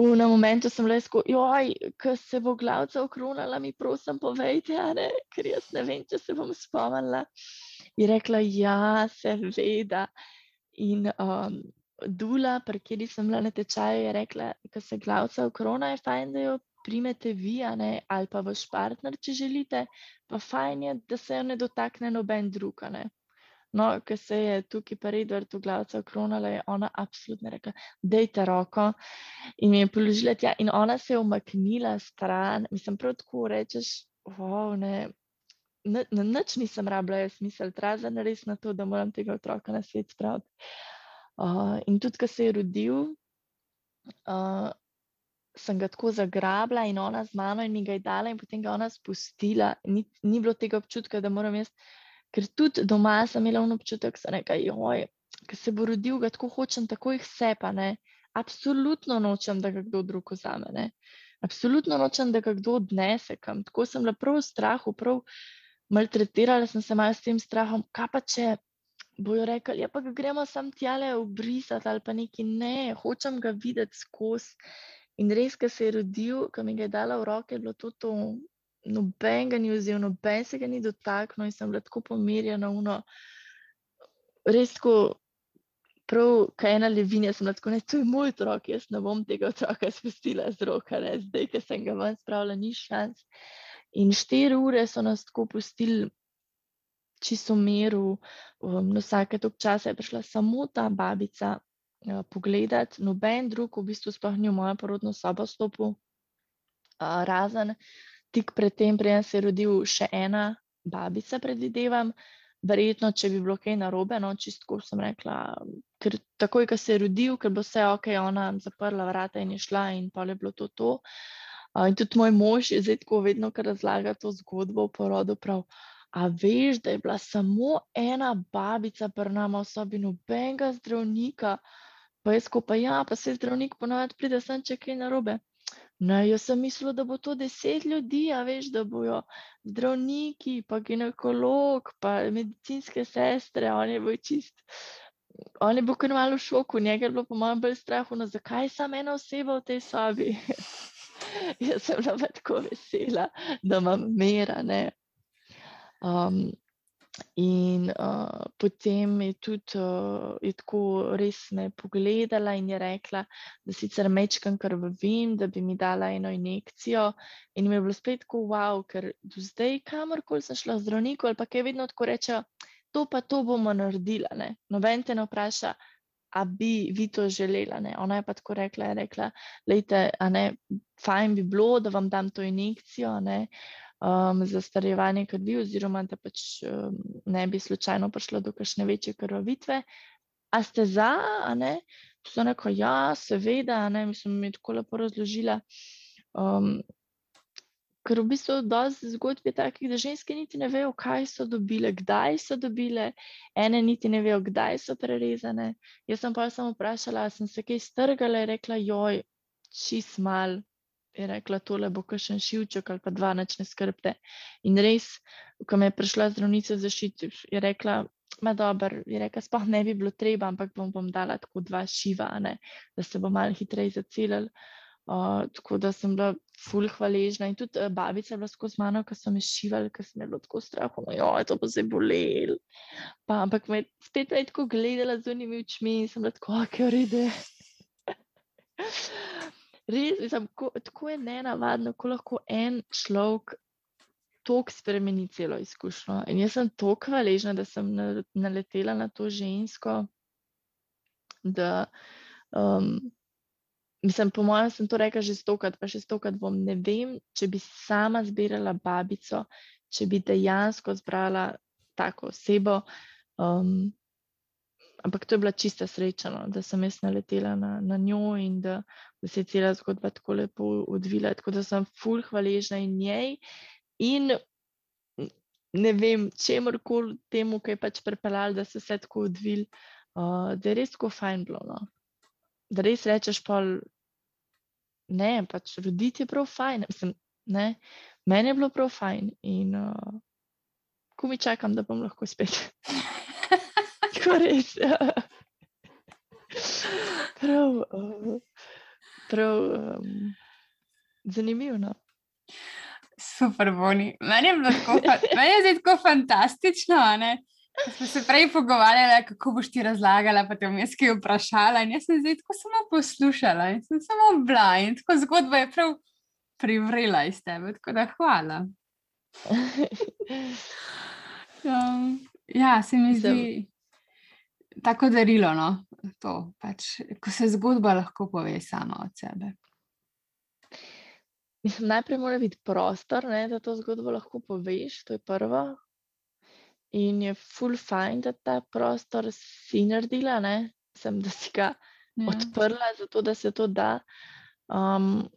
V na momentu sem le tako, joj, ko se bo glavca ukronala, mi prosim, povejte, ne, ker jaz ne vem, če se bom spomnila. Je rekla, ja, seveda. In um, Dula, pri kateri sem bila na tečaju, je rekla, ko se glavca ukrona, je fajn, da jo primete vi, ne, ali pa vaš partner, če želite, pa fajn je, da se jo ne dotakne noben drug. No, ker se je tukaj pa Redvard v glavcu okronala, je ona absolutno rekla, dejte roko in mi je položila tja in ona se je umaknila stran, mislim, prav tako rečeš, wow, ne, na, nič nisem rabila, jaz mislim, trazen res na to, da moram tega otroka na svet spraviti. Uh, in tudi, ko se je rodil, uh, sem ga tako zagrabila in ona z mano in mi ga je dala in potem ga ona spustila. Ni, ni bilo tega občutka, da moram jaz, ker tudi doma sem imela un občutek, da se nekaj, joj, ker se bo rodil, ga tako hočem, tako jih sepa, ne. Absolutno nočem, da ga kdo drug vzame, ne. Absolutno nočem, da ga kdo odnese kam. Tako sem bila prav v strahu, prav maltretirala sem se malo s tem strahom, kaj pa če bojo rekli, ja pa gremo sam tjale obrisati ali pa neki, ne, hočem ga videti skozi. In res, ki se je rodil, ki mi ga je dala v roke, je bilo to, to noben ga ni vzel, noben se ga ni dotaknil in sem bila tako pomirjena. Uno. Res, ko prav, kaj ena levinja, sem tako, ne, to je moj otrok, jaz ne bom tega otroka spustila z roka, ne, zdaj, ki sem ga ven spravila, ni šans. In štiri ure so nas tako pustili. Čisto miru, um, no, vsake tok časa je prišla samo ta babica, pogledati. Noben drug v bistvu sploh ni v mojo porodno sobo stopil, uh, razen tik pred tem, preden se je rodil še ena babica, predvidevam. Verjetno, če bi bilo kaj narobe, no, čisto sem rekla, ker takoj, ko se je rodil, ker bo vse ok, ona zaprla vrata in je šla, in pa je bilo to. to. Uh, in tudi moj mož je zdaj tako vedno, ker razlaga to zgodbo o porodu, prav. A veš, da je bila samo ena babica pri nama v sobi, nobenega zdravnika. Pa jaz ko pa ja, pa se zdravnik ponovadi pride sem, če kaj narobe. No, jaz sem mislila, da bo to deset ljudi, a veš, da bojo zdravniki, pa ginekolog, pa medicinske sestre, on je bil čist. On je bil kar malo v šoku, njega je bilo po mojem bolj strahu, no zakaj samo ena oseba v tej sobi. jaz sem bila tako vesela, da imam mera, ne. Um, In uh, potem je tudi uh, je tako res me pogledala in je rekla, da sicer mečkam krvavim, da bi mi dala eno injekcijo. In mi je bilo spet tako wow, ker do zdaj, kamorkoli sem šla zdravniku ali pa kaj vedno tako reče, to pa to bomo naredila. Ne? Noben te ne vpraša, a bi vi to želela. Ne? Ona je pa tako rekla, je rekla, lejte, a ne, fajn bi bilo, da vam dam to injekcijo. Ne? Um, za starejevanje krvi, oziroma da pač um, ne bi slučajno prišlo do kakšne večje krvavitve. A ste za, a ne? So neko, ja, seveda, ne, mislim, mi je tako lepo razložila. Um, ker v bistvu dosti zgodb je takih, da ženske niti ne vejo, kaj so dobile, kdaj so dobile, ene niti ne vejo, kdaj so prerezane. Jaz sem pa samo vprašala, sem se kaj strgala in rekla, joj, čist mal. Je rekla, tole bo kakšen šivček ali pa dva noč ne skrbte. In res, ko me je prišla zdravnica zaščititi, je rekla, ma dobro, je rekla, sploh ne bi bilo treba, ampak bom, bom dala tako dva šiva, ne, da se bo malo hitreje zacelil. Uh, tako da sem bila ful hvaležna in tudi uh, babica je bila skozi mano, ko so me šivali, ker sem bila tako strahom, jo, to bo se bolel. Pa, ampak me spet je tako gledala z unimi očmi in sem bila tako, kaj rede. Res, mislim, ko, tako je nenavadno, ko lahko en človek tako spremeni celo izkušnjo. In jaz sem tako hvaležna, da sem naletela na to žensko, da um, mislim, po mojem, sem to rekla že stokrat, pa še stokrat bom. Ne vem, če bi sama zbirala babico, če bi dejansko zbrala tako osebo. Um, ampak to je bila čista sreča, no, da sem jaz naletela na, na njo in da, da se je cela zgodba tako lepo odvila. Tako da sem fulh hvaležna in njej. In ne vem, čemu koli temu, ki je pač pripeljal, da se vse tako odvil, uh, da je res tako fajn bilo. No. Da res rečeš, pa ne, pač roditi je prav fajn. Mislim, ne, meni je bilo prav fajn in uh, ko mi čakam, da bom lahko spet. Tako res. Ja. Prav, uh, prav um, zanimivo. No. Super, boni. Meni je tako, meni je tako fantastično. Smo se prej pogovarjali, kako boš ti razlagala, pa te vmes kaj vprašala. In jaz sem zdaj tako samo poslušala in sem samo bila. In tako zgodba je prav privrela iz tebe. Tako da hvala. Um, ja, se mi zdi tako darilo. No? To, pač, ko se zgodba lahko pove sama od sebe. Mislim, najprej mora biti prostor, ne, da to zgodbo lahko poveš, to je prvo. In je full fajn, da ta prostor si naredila, ne, Sem, da si ga ja. odprla, zato da se to da. Um,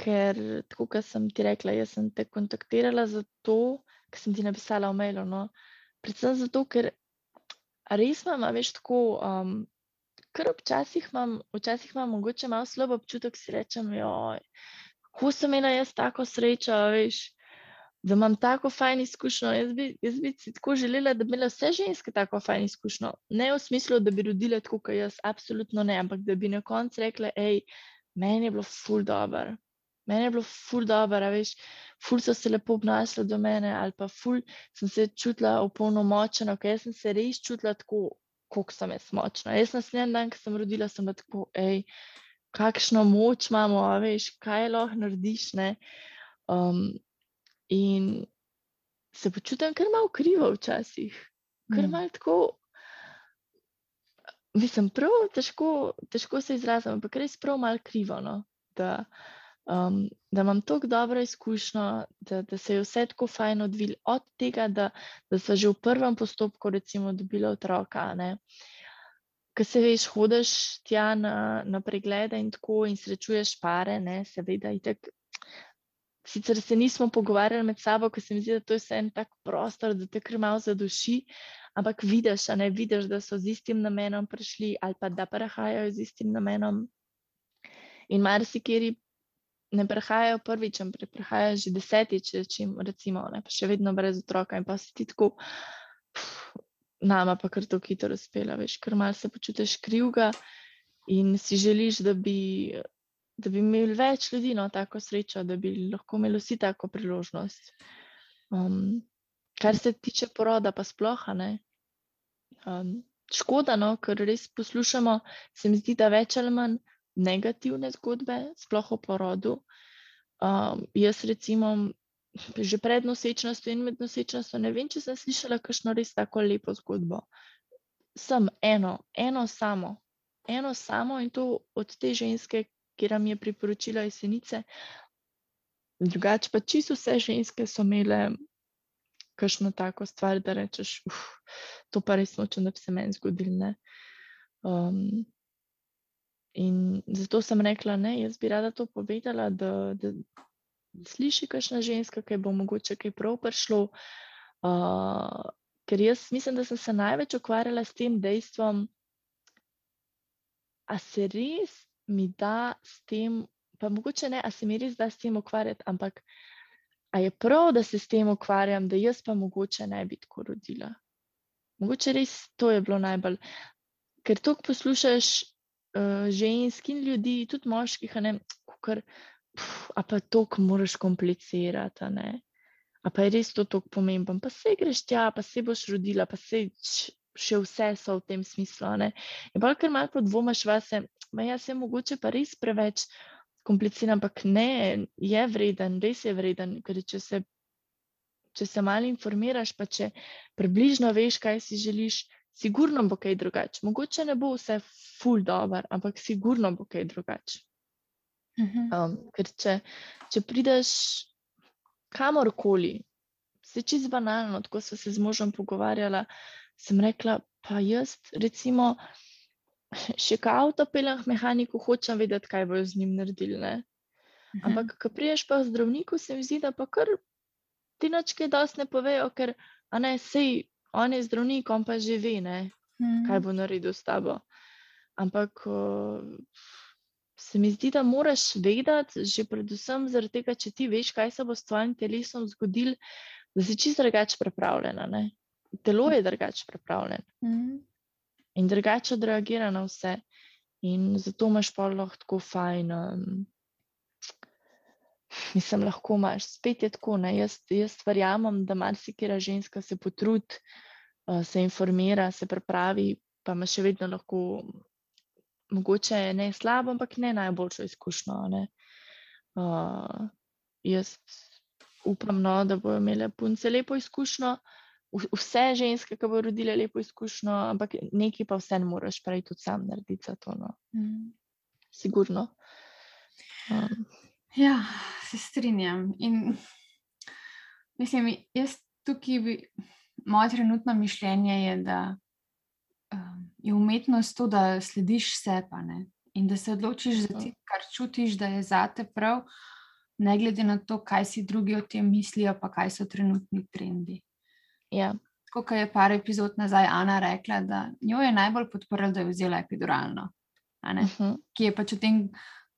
ker, tako kot sem ti rekla, jaz sem te kontaktirala zato, ker sem ti napisala v mailu. No. Predvsem zato, ker res imam, veš, tako. Um, Ker včasih imam, včasih imam mogoče malo slab občutek, si rečem, joj, kako sem imela jaz tako srečo, veš, da imam tako fajn izkušnjo. Jaz bi, jaz bi si tako želela, da bi imele vse ženske tako fajn izkušnjo. Ne v smislu, da bi rodile tako, kot jaz, absolutno ne, ampak da bi na koncu rekle, hej, meni je bilo ful dobro. Meni je bilo ful dobro, veš, ful so se lepo obnašali do mene, ali pa ful sem se čutila opolnomočena, ker sem se res čutila tako, koliko sem jaz močna. Jaz en dan, ko sem rodila, sem bila tako, hej, kakšno moč imamo, veš, kaj lahko narediš. Um, in se počutim kar malo krivo včasih, kar mm. malo tako. Mislim, prav težko, težko se izrazim, ampak res prav malo krivo. No? Da, um, da imam tako dobro izkušnjo, da, da se je vse tako fajn odvil od tega, da, da so že v prvem postopku, recimo, dobili otroka. Uh, Ko se veš, hodiš tja na, na preglede in tako in srečuješ pare, ne, seveda. Itak, sicer se nismo pogovarjali med sabo, ker se mi zdi, da to je en tak prostor, da te kar malo zaduši, ampak vidiš, ne vidiš, da so z istim namenom prišli ali pa da prehajajo z istim namenom. In marsikeri ne prehajajo prvič, ampak prehajajo že desetič, če jim recimo, ne, pa še vedno brez otroka in pa si ti tako nama pa kar tako hitro uspela, veš, ker malo se počutiš krivga in si želiš, da bi, da bi imeli več ljudi na no, tako srečo, da bi lahko imeli vsi tako priložnost. Um, kar se tiče poroda, pa sploh ne. Um, škoda, no, ker res poslušamo, se mi zdi, da več ali manj negativne zgodbe, sploh o porodu. Um, jaz recimo že pred nosečnostjo in med nosečnostjo, ne vem, če sem slišala kakšno res tako lepo zgodbo. Sem eno, eno samo, eno samo in to od te ženske, ki nam je priporočila jesenice. Drugače pa čisto vse ženske so imele kakšno tako stvar, da rečeš, uf, to pa res nočem, da bi se meni zgodilo. Um, in zato sem rekla, ne, jaz bi rada to povedala, da, da, sliši kakšna ženska, ki bo mogoče kaj prav prišlo. Uh, ker jaz mislim, da sem se največ ukvarjala s tem dejstvom, a se res mi da s tem, pa mogoče ne, a se mi res da s tem ukvarjati, ampak a je prav, da se s tem ukvarjam, da jaz pa mogoče ne bi tako rodila. Mogoče res to je bilo najbolj, ker to poslušaš uh, žensk in ljudi, tudi moških, ne, kar, pf, a pa to, ko moraš komplicirati, ne. A pa je res to tako pomembno, pa se greš tja, pa se boš rodila, pa se še vse so v tem smislu. Ne? In pa kar malo dvomaš vase, ma jaz sem mogoče pa res preveč kompliciran, ampak ne, je vreden, res je vreden, ker če se, če se malo informiraš, pa če približno veš, kaj si želiš, sigurno bo kaj drugače. Mogoče ne bo vse ful dobro, ampak sigurno bo kaj drugače. Um, ker če, če prideš kamorkoli, se čez banalno, tako so se z možem pogovarjala, sem rekla, pa jaz, recimo, še ka avto pelem k mehaniku, hočem vedeti, kaj bojo z njim naredili. Ne? Mhm. Ampak, ko priješ pa zdravniku, se mi zdi, da pa kar ti nočke dosti ne povejo, ker, ne, sej, on je zdravnik, on pa že ve, ne, kaj mhm. bo naredil s tabo. Ampak o, se mi zdi, da moraš vedeti, že predvsem zaradi tega, če ti veš, kaj se bo s tvojim telesom zgodil, da si čisto drugače pripravljena. Ne? telo je drugače pripravljeno mm. in drugače odreagira na vse. In zato imaš pa lahko tako fajn. Um, mislim, lahko imaš spet je tako. Jaz, jaz verjamem, da marsikera ženska se potrudi, uh, se informira, se pripravi, pa ima še vedno lahko, mogoče ne slabo, ampak ne najboljšo izkušnjo. Ne? Uh, jaz upam, no, da bodo imele punce lepo izkušnjo vse ženske, ki bodo rodile lepo izkušnjo, ampak nekaj pa vse ne moreš prej tudi sam narediti za to. No. Mm. Sigurno. Um. Ja, se strinjam. In mislim, jaz tukaj bi, moje trenutno mišljenje je, da um, je umetnost to, da slediš sebi in da se odločiš za to, kar čutiš, da je zate prav, ne glede na to, kaj si drugi o tem mislijo, pa kaj so trenutni trendi. Ja. Kot je par epizod nazaj Ana rekla, da jo je najbolj podprla, da je vzela epiduralno, uh mhm. -huh. ki je pač v tem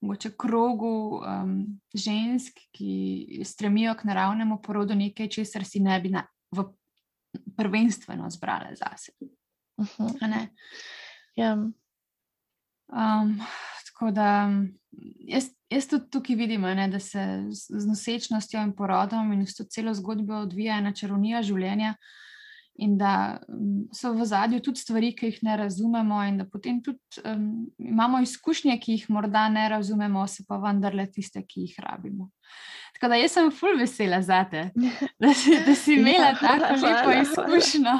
mogoče krogu um, žensk, ki stremijo k naravnemu porodu, nekaj, česar si ne bi na, v prvenstveno zbrala zase. Uh. -huh. ja. um, tako da jaz, jaz tudi tukaj vidim, ne, da se z nosečnostjo in porodom in s to celo zgodbo odvija ena čarovnija življenja. In da so v zadju tudi stvari, ki jih ne razumemo, in da potem tudi um, imamo izkušnje, ki jih morda ne razumemo, se pa vendarle tiste, ki jih rabimo. Tako da jaz sem full vesela za te, da si, da si imela ja, tako lepo izkušnjo.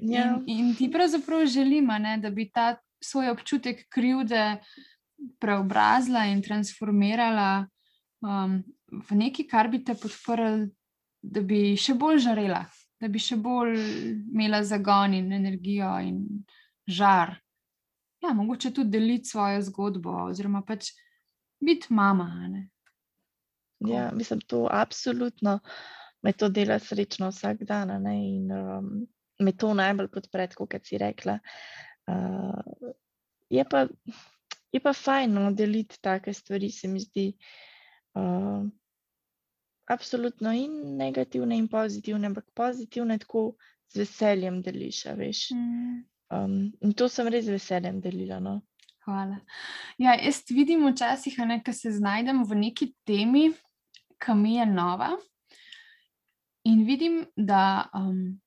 Ja. In, in ti pravzaprav želimo, ne, da bi ta svoj občutek krivde preobrazila in transformirala um, v nekaj, kar bi te podprl, da bi še bolj žarela, da bi še bolj imela zagon in energijo in žar. Ja, mogoče tudi deliti svojo zgodbo, oziroma pač biti mama. Ja, mislim, to absolutno me to dela srečno vsak dan. In um, me to najbolj podpre, kot si rekla. Uh, je pa je pa fajn no, deliti take stvari, se mi zdi. Uh, absolutno in negativne, in pozitivne, ampak pozitivne tako z veseljem deliš, veš. Mm. Um, in to sem res z veseljem delila. No. Hvala. Ja, jaz vidim včasih, da se znajdem v neki temi, ki mi je nova. In vidim, da um,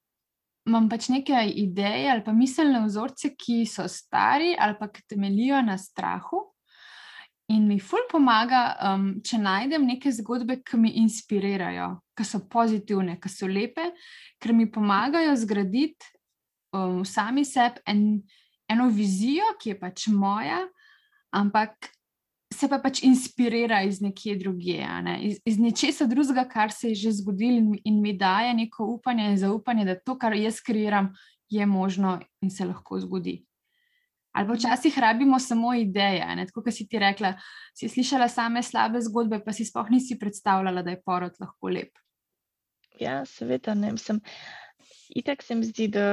imam pač neke ideje ali pa miselne vzorce, ki so stari ali pa ki temeljijo na strahu. In mi ful pomaga, um, če najdem neke zgodbe, ki me inspirirajo, ki so pozitivne, ki so lepe, ker mi pomagajo zgraditi um, sami sebi en, eno vizijo, ki je pač moja, ampak se pa pač inspirira iz nekje druge, ne? iz, iz nečesa drugega, kar se je že zgodilo in, in mi daje neko upanje in zaupanje, da to, kar jaz kreiram, je možno in se lahko zgodi. Ali pa včasih rabimo samo ideje. Tako, kot si ti rekla, si slišala same slabe zgodbe, pa si sploh nisi predstavljala, da je porod lahko lep. Ja, seveda ne. Sem, itak se mi zdi, da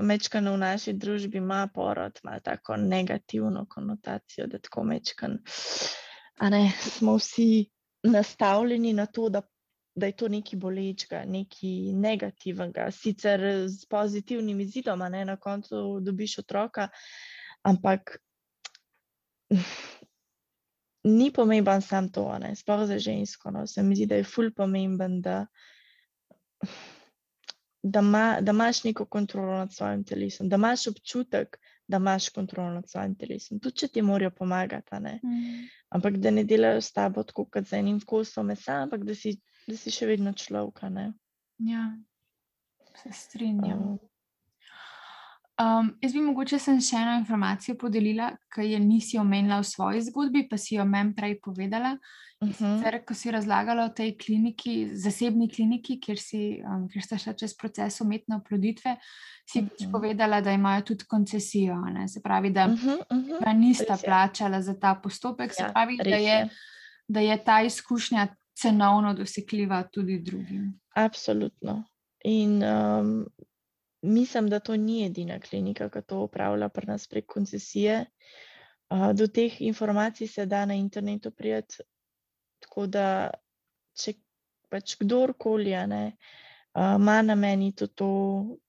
mečkano v naši družbi ima porod, ima tako negativno konotacijo, da tako mečkan. A ne, smo vsi nastavljeni na to, da da je to nekaj bolečega, nekaj negativnega, sicer z pozitivnim izidom, ne na koncu dobiš otroka, ampak ni pomemben samo to, ne sploh za žensko. No. Se mi zdi, da je ful pomemben, da, da, ma, da imaš neko kontrolo nad svojim telesom, da imaš občutek. Da imaš kontrolo nad svojim telesom, tudi če ti morajo pomagati. Mm. Ampak da ne delajo s tabo tako, kot z enim kosom mesa, ampak da si da si še vedno človek. Ja, se strinjam. Um, jaz bi mogoče sem še eno informacijo podelila, ki je nisi omenila v svoji zgodbi, pa si jo meni prej povedala. Uh -huh. Sicer, ko si razlagala o tej kliniki, zasebni kliniki, kjer, si, um, kjer ste šli čez proces umetne oploditve, si uh -huh. povedala, da imajo tudi koncesijo. Ne? Se pravi, da uh -huh, uh -huh. nista plačala za ta postopek. Se ja, pravi, da je, da je ta izkušnja cenovno dosegljiva tudi drugim. Absolutno. In um, mislim, da to ni edina klinika, ki to upravlja pri nas prek koncesije. Uh, do teh informacij se da na internetu prijeti. Tako da, če pač kdorkoli ima uh, na meni to, to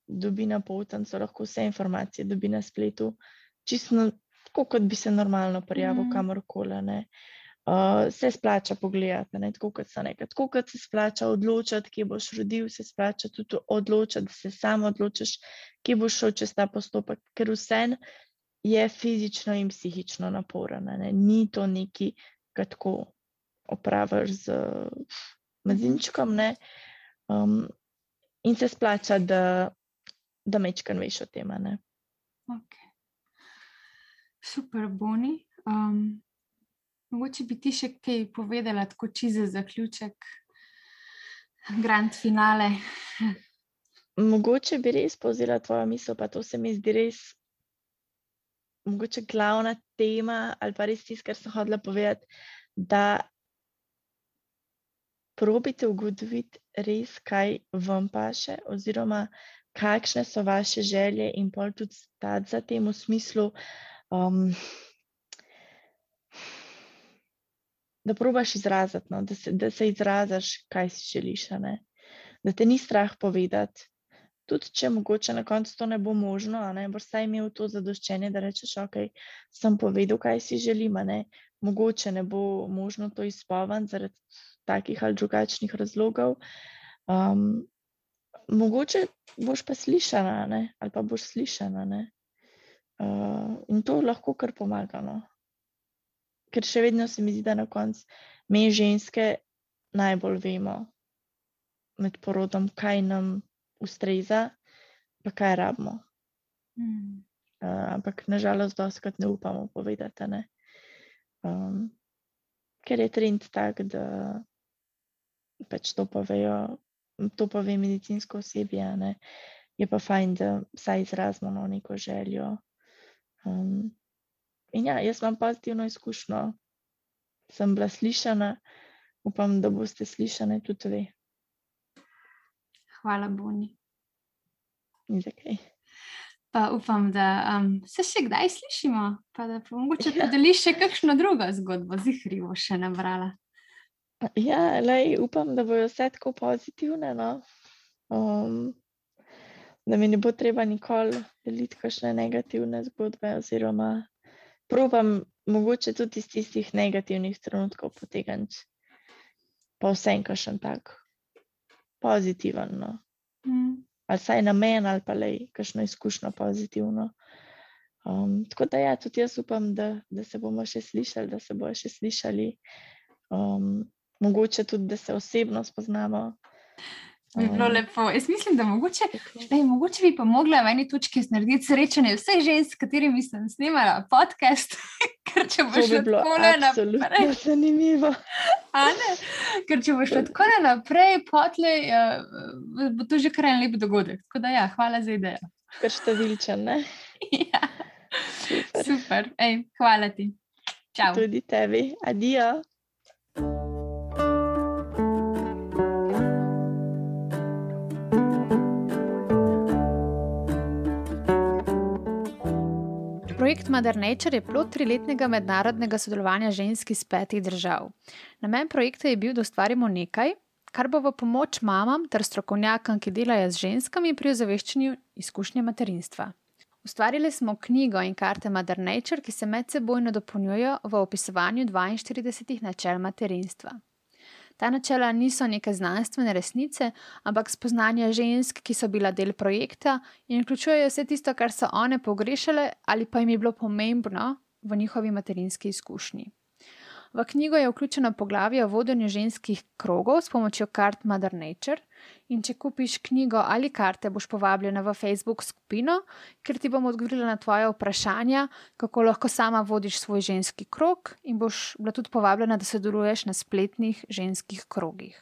dobi na potnico, lahko vse informacije dobi na spletu, čisto tako, kot bi se normalno prijavil mm. kamorkoli. Uh, se splača pogledati, ne, tako kot so nekaj. Tako kot se splača odločiti, kje boš rodil, se splača tudi odločiti, da se sam odločiš, kje boš šel čez ta postopek, ker vse je fizično in psihično naporno. Ne. Ni to neki, kar tako opraviš z mazinčkom. Um, in se splača, da, da mečkam veš o tem. Okay. Super, boni. Um, Mogoče bi ti še kaj povedala, tako čize zaključek, grand finale. Mogoče bi res povzela tvojo misel, pa to se mi zdi res. Mogoče glavna tema, ali pa res tisto, kar sem hodila povedati, da probite ugotoviti res, kaj vam paše, oziroma kakšne so vaše želje, in pol tudi stati za tem v smislu. Um, da probaš izraziti, no, da, se, da se izraziš, kaj si želiš. Da te ni strah povedati. Tudi če mogoče na koncu to ne bo možno, ne boš saj imel to zadoščenje, da rečeš, ok, sem povedal, kaj si želim. Ne. Mogoče ne bo možno to izpovati zaradi takih ali drugačnih razlogov. Um, mogoče boš pa slišana, ne, ali pa boš slišana. Uh, in to lahko kar pomaga. No ker še vedno se mi zdi, da na koncu mi ženske najbolj vemo med porodom, kaj nam ustreza, pa kaj rabimo. Mm. Uh, ampak nažalost, doskrat ne upamo povedati. Ne? Um, ker je trend tak, da pač to povejo, to pove medicinsko osebje. Je pa fajn, da vsaj izrazimo no, neko željo. Um, In ja, jaz imam pozitivno izkušnjo, sem bila slišana, upam, da boste slišane tudi vi. Hvala, Boni. Zakaj? Pa upam, da um, se še kdaj slišimo, pa da mogoče ja. podeliš še kakšno drugo zgodbo, zihrivo še nabrala. Ja, lej, upam, da bojo vse tako pozitivne. No? Um, da mi ne bo treba nikoli deliti kakšne negativne zgodbe, oziroma Probam mogoče tudi iz tistih negativnih trenutkov potegniti, pa vsem, kar še tak pozitiven. No. Mm. Ali saj na meni, ali pa le kakšno izkušnjo pozitivno. Um, tako da, ja, tudi jaz upam, da, da se bomo še slišali, da se bomo še slišali. Um, mogoče tudi, da se osebno spoznamo. Bi bilo lepo. Jaz mislim, da mogoče, ej, mogoče bi pa mogla v eni točki narediti srečanje vseh žensk, s katerimi sem snimala podcast. Ker če boš bi tako naprej, zanimivo. Ker če boš tako naprej, potlej, uh, bo to že kar en lep dogodek. Tako da, ja, hvala za idejo. Ker številčen, ne? ja. Super. Super. Ej, hvala ti. Čau. Tudi tebi. Adijo. Projekt Mother Nature je plod triletnega mednarodnega sodelovanja žensk iz petih držav. Namen projekta je bil, da ustvarimo nekaj, kar bo v pomoč mamam ter strokovnjakom, ki delajo z ženskami pri ozaveščanju izkušnje materinstva. Ustvarili smo knjigo in karte Mother Nature, ki se medsebojno dopolnjujejo v opisovanju 42 načel materinstva. Ta načela niso neke znanstvene resnice, ampak spoznanja žensk, ki so bila del projekta in vključujejo vse tisto, kar so one pogrešale ali pa jim je bilo pomembno v njihovi materinski izkušnji. V knjigo je vključeno poglavje o vodenju ženskih krogov s pomočjo kart Mother Nature. In če kupiš knjigo ali karte, boš povabljena v Facebook skupino, ker ti bom odgovorila na tvoje vprašanja, kako lahko sama vodiš svoj ženski krog, in boš bila tudi povabljena, da sodeluješ na spletnih ženskih krogih.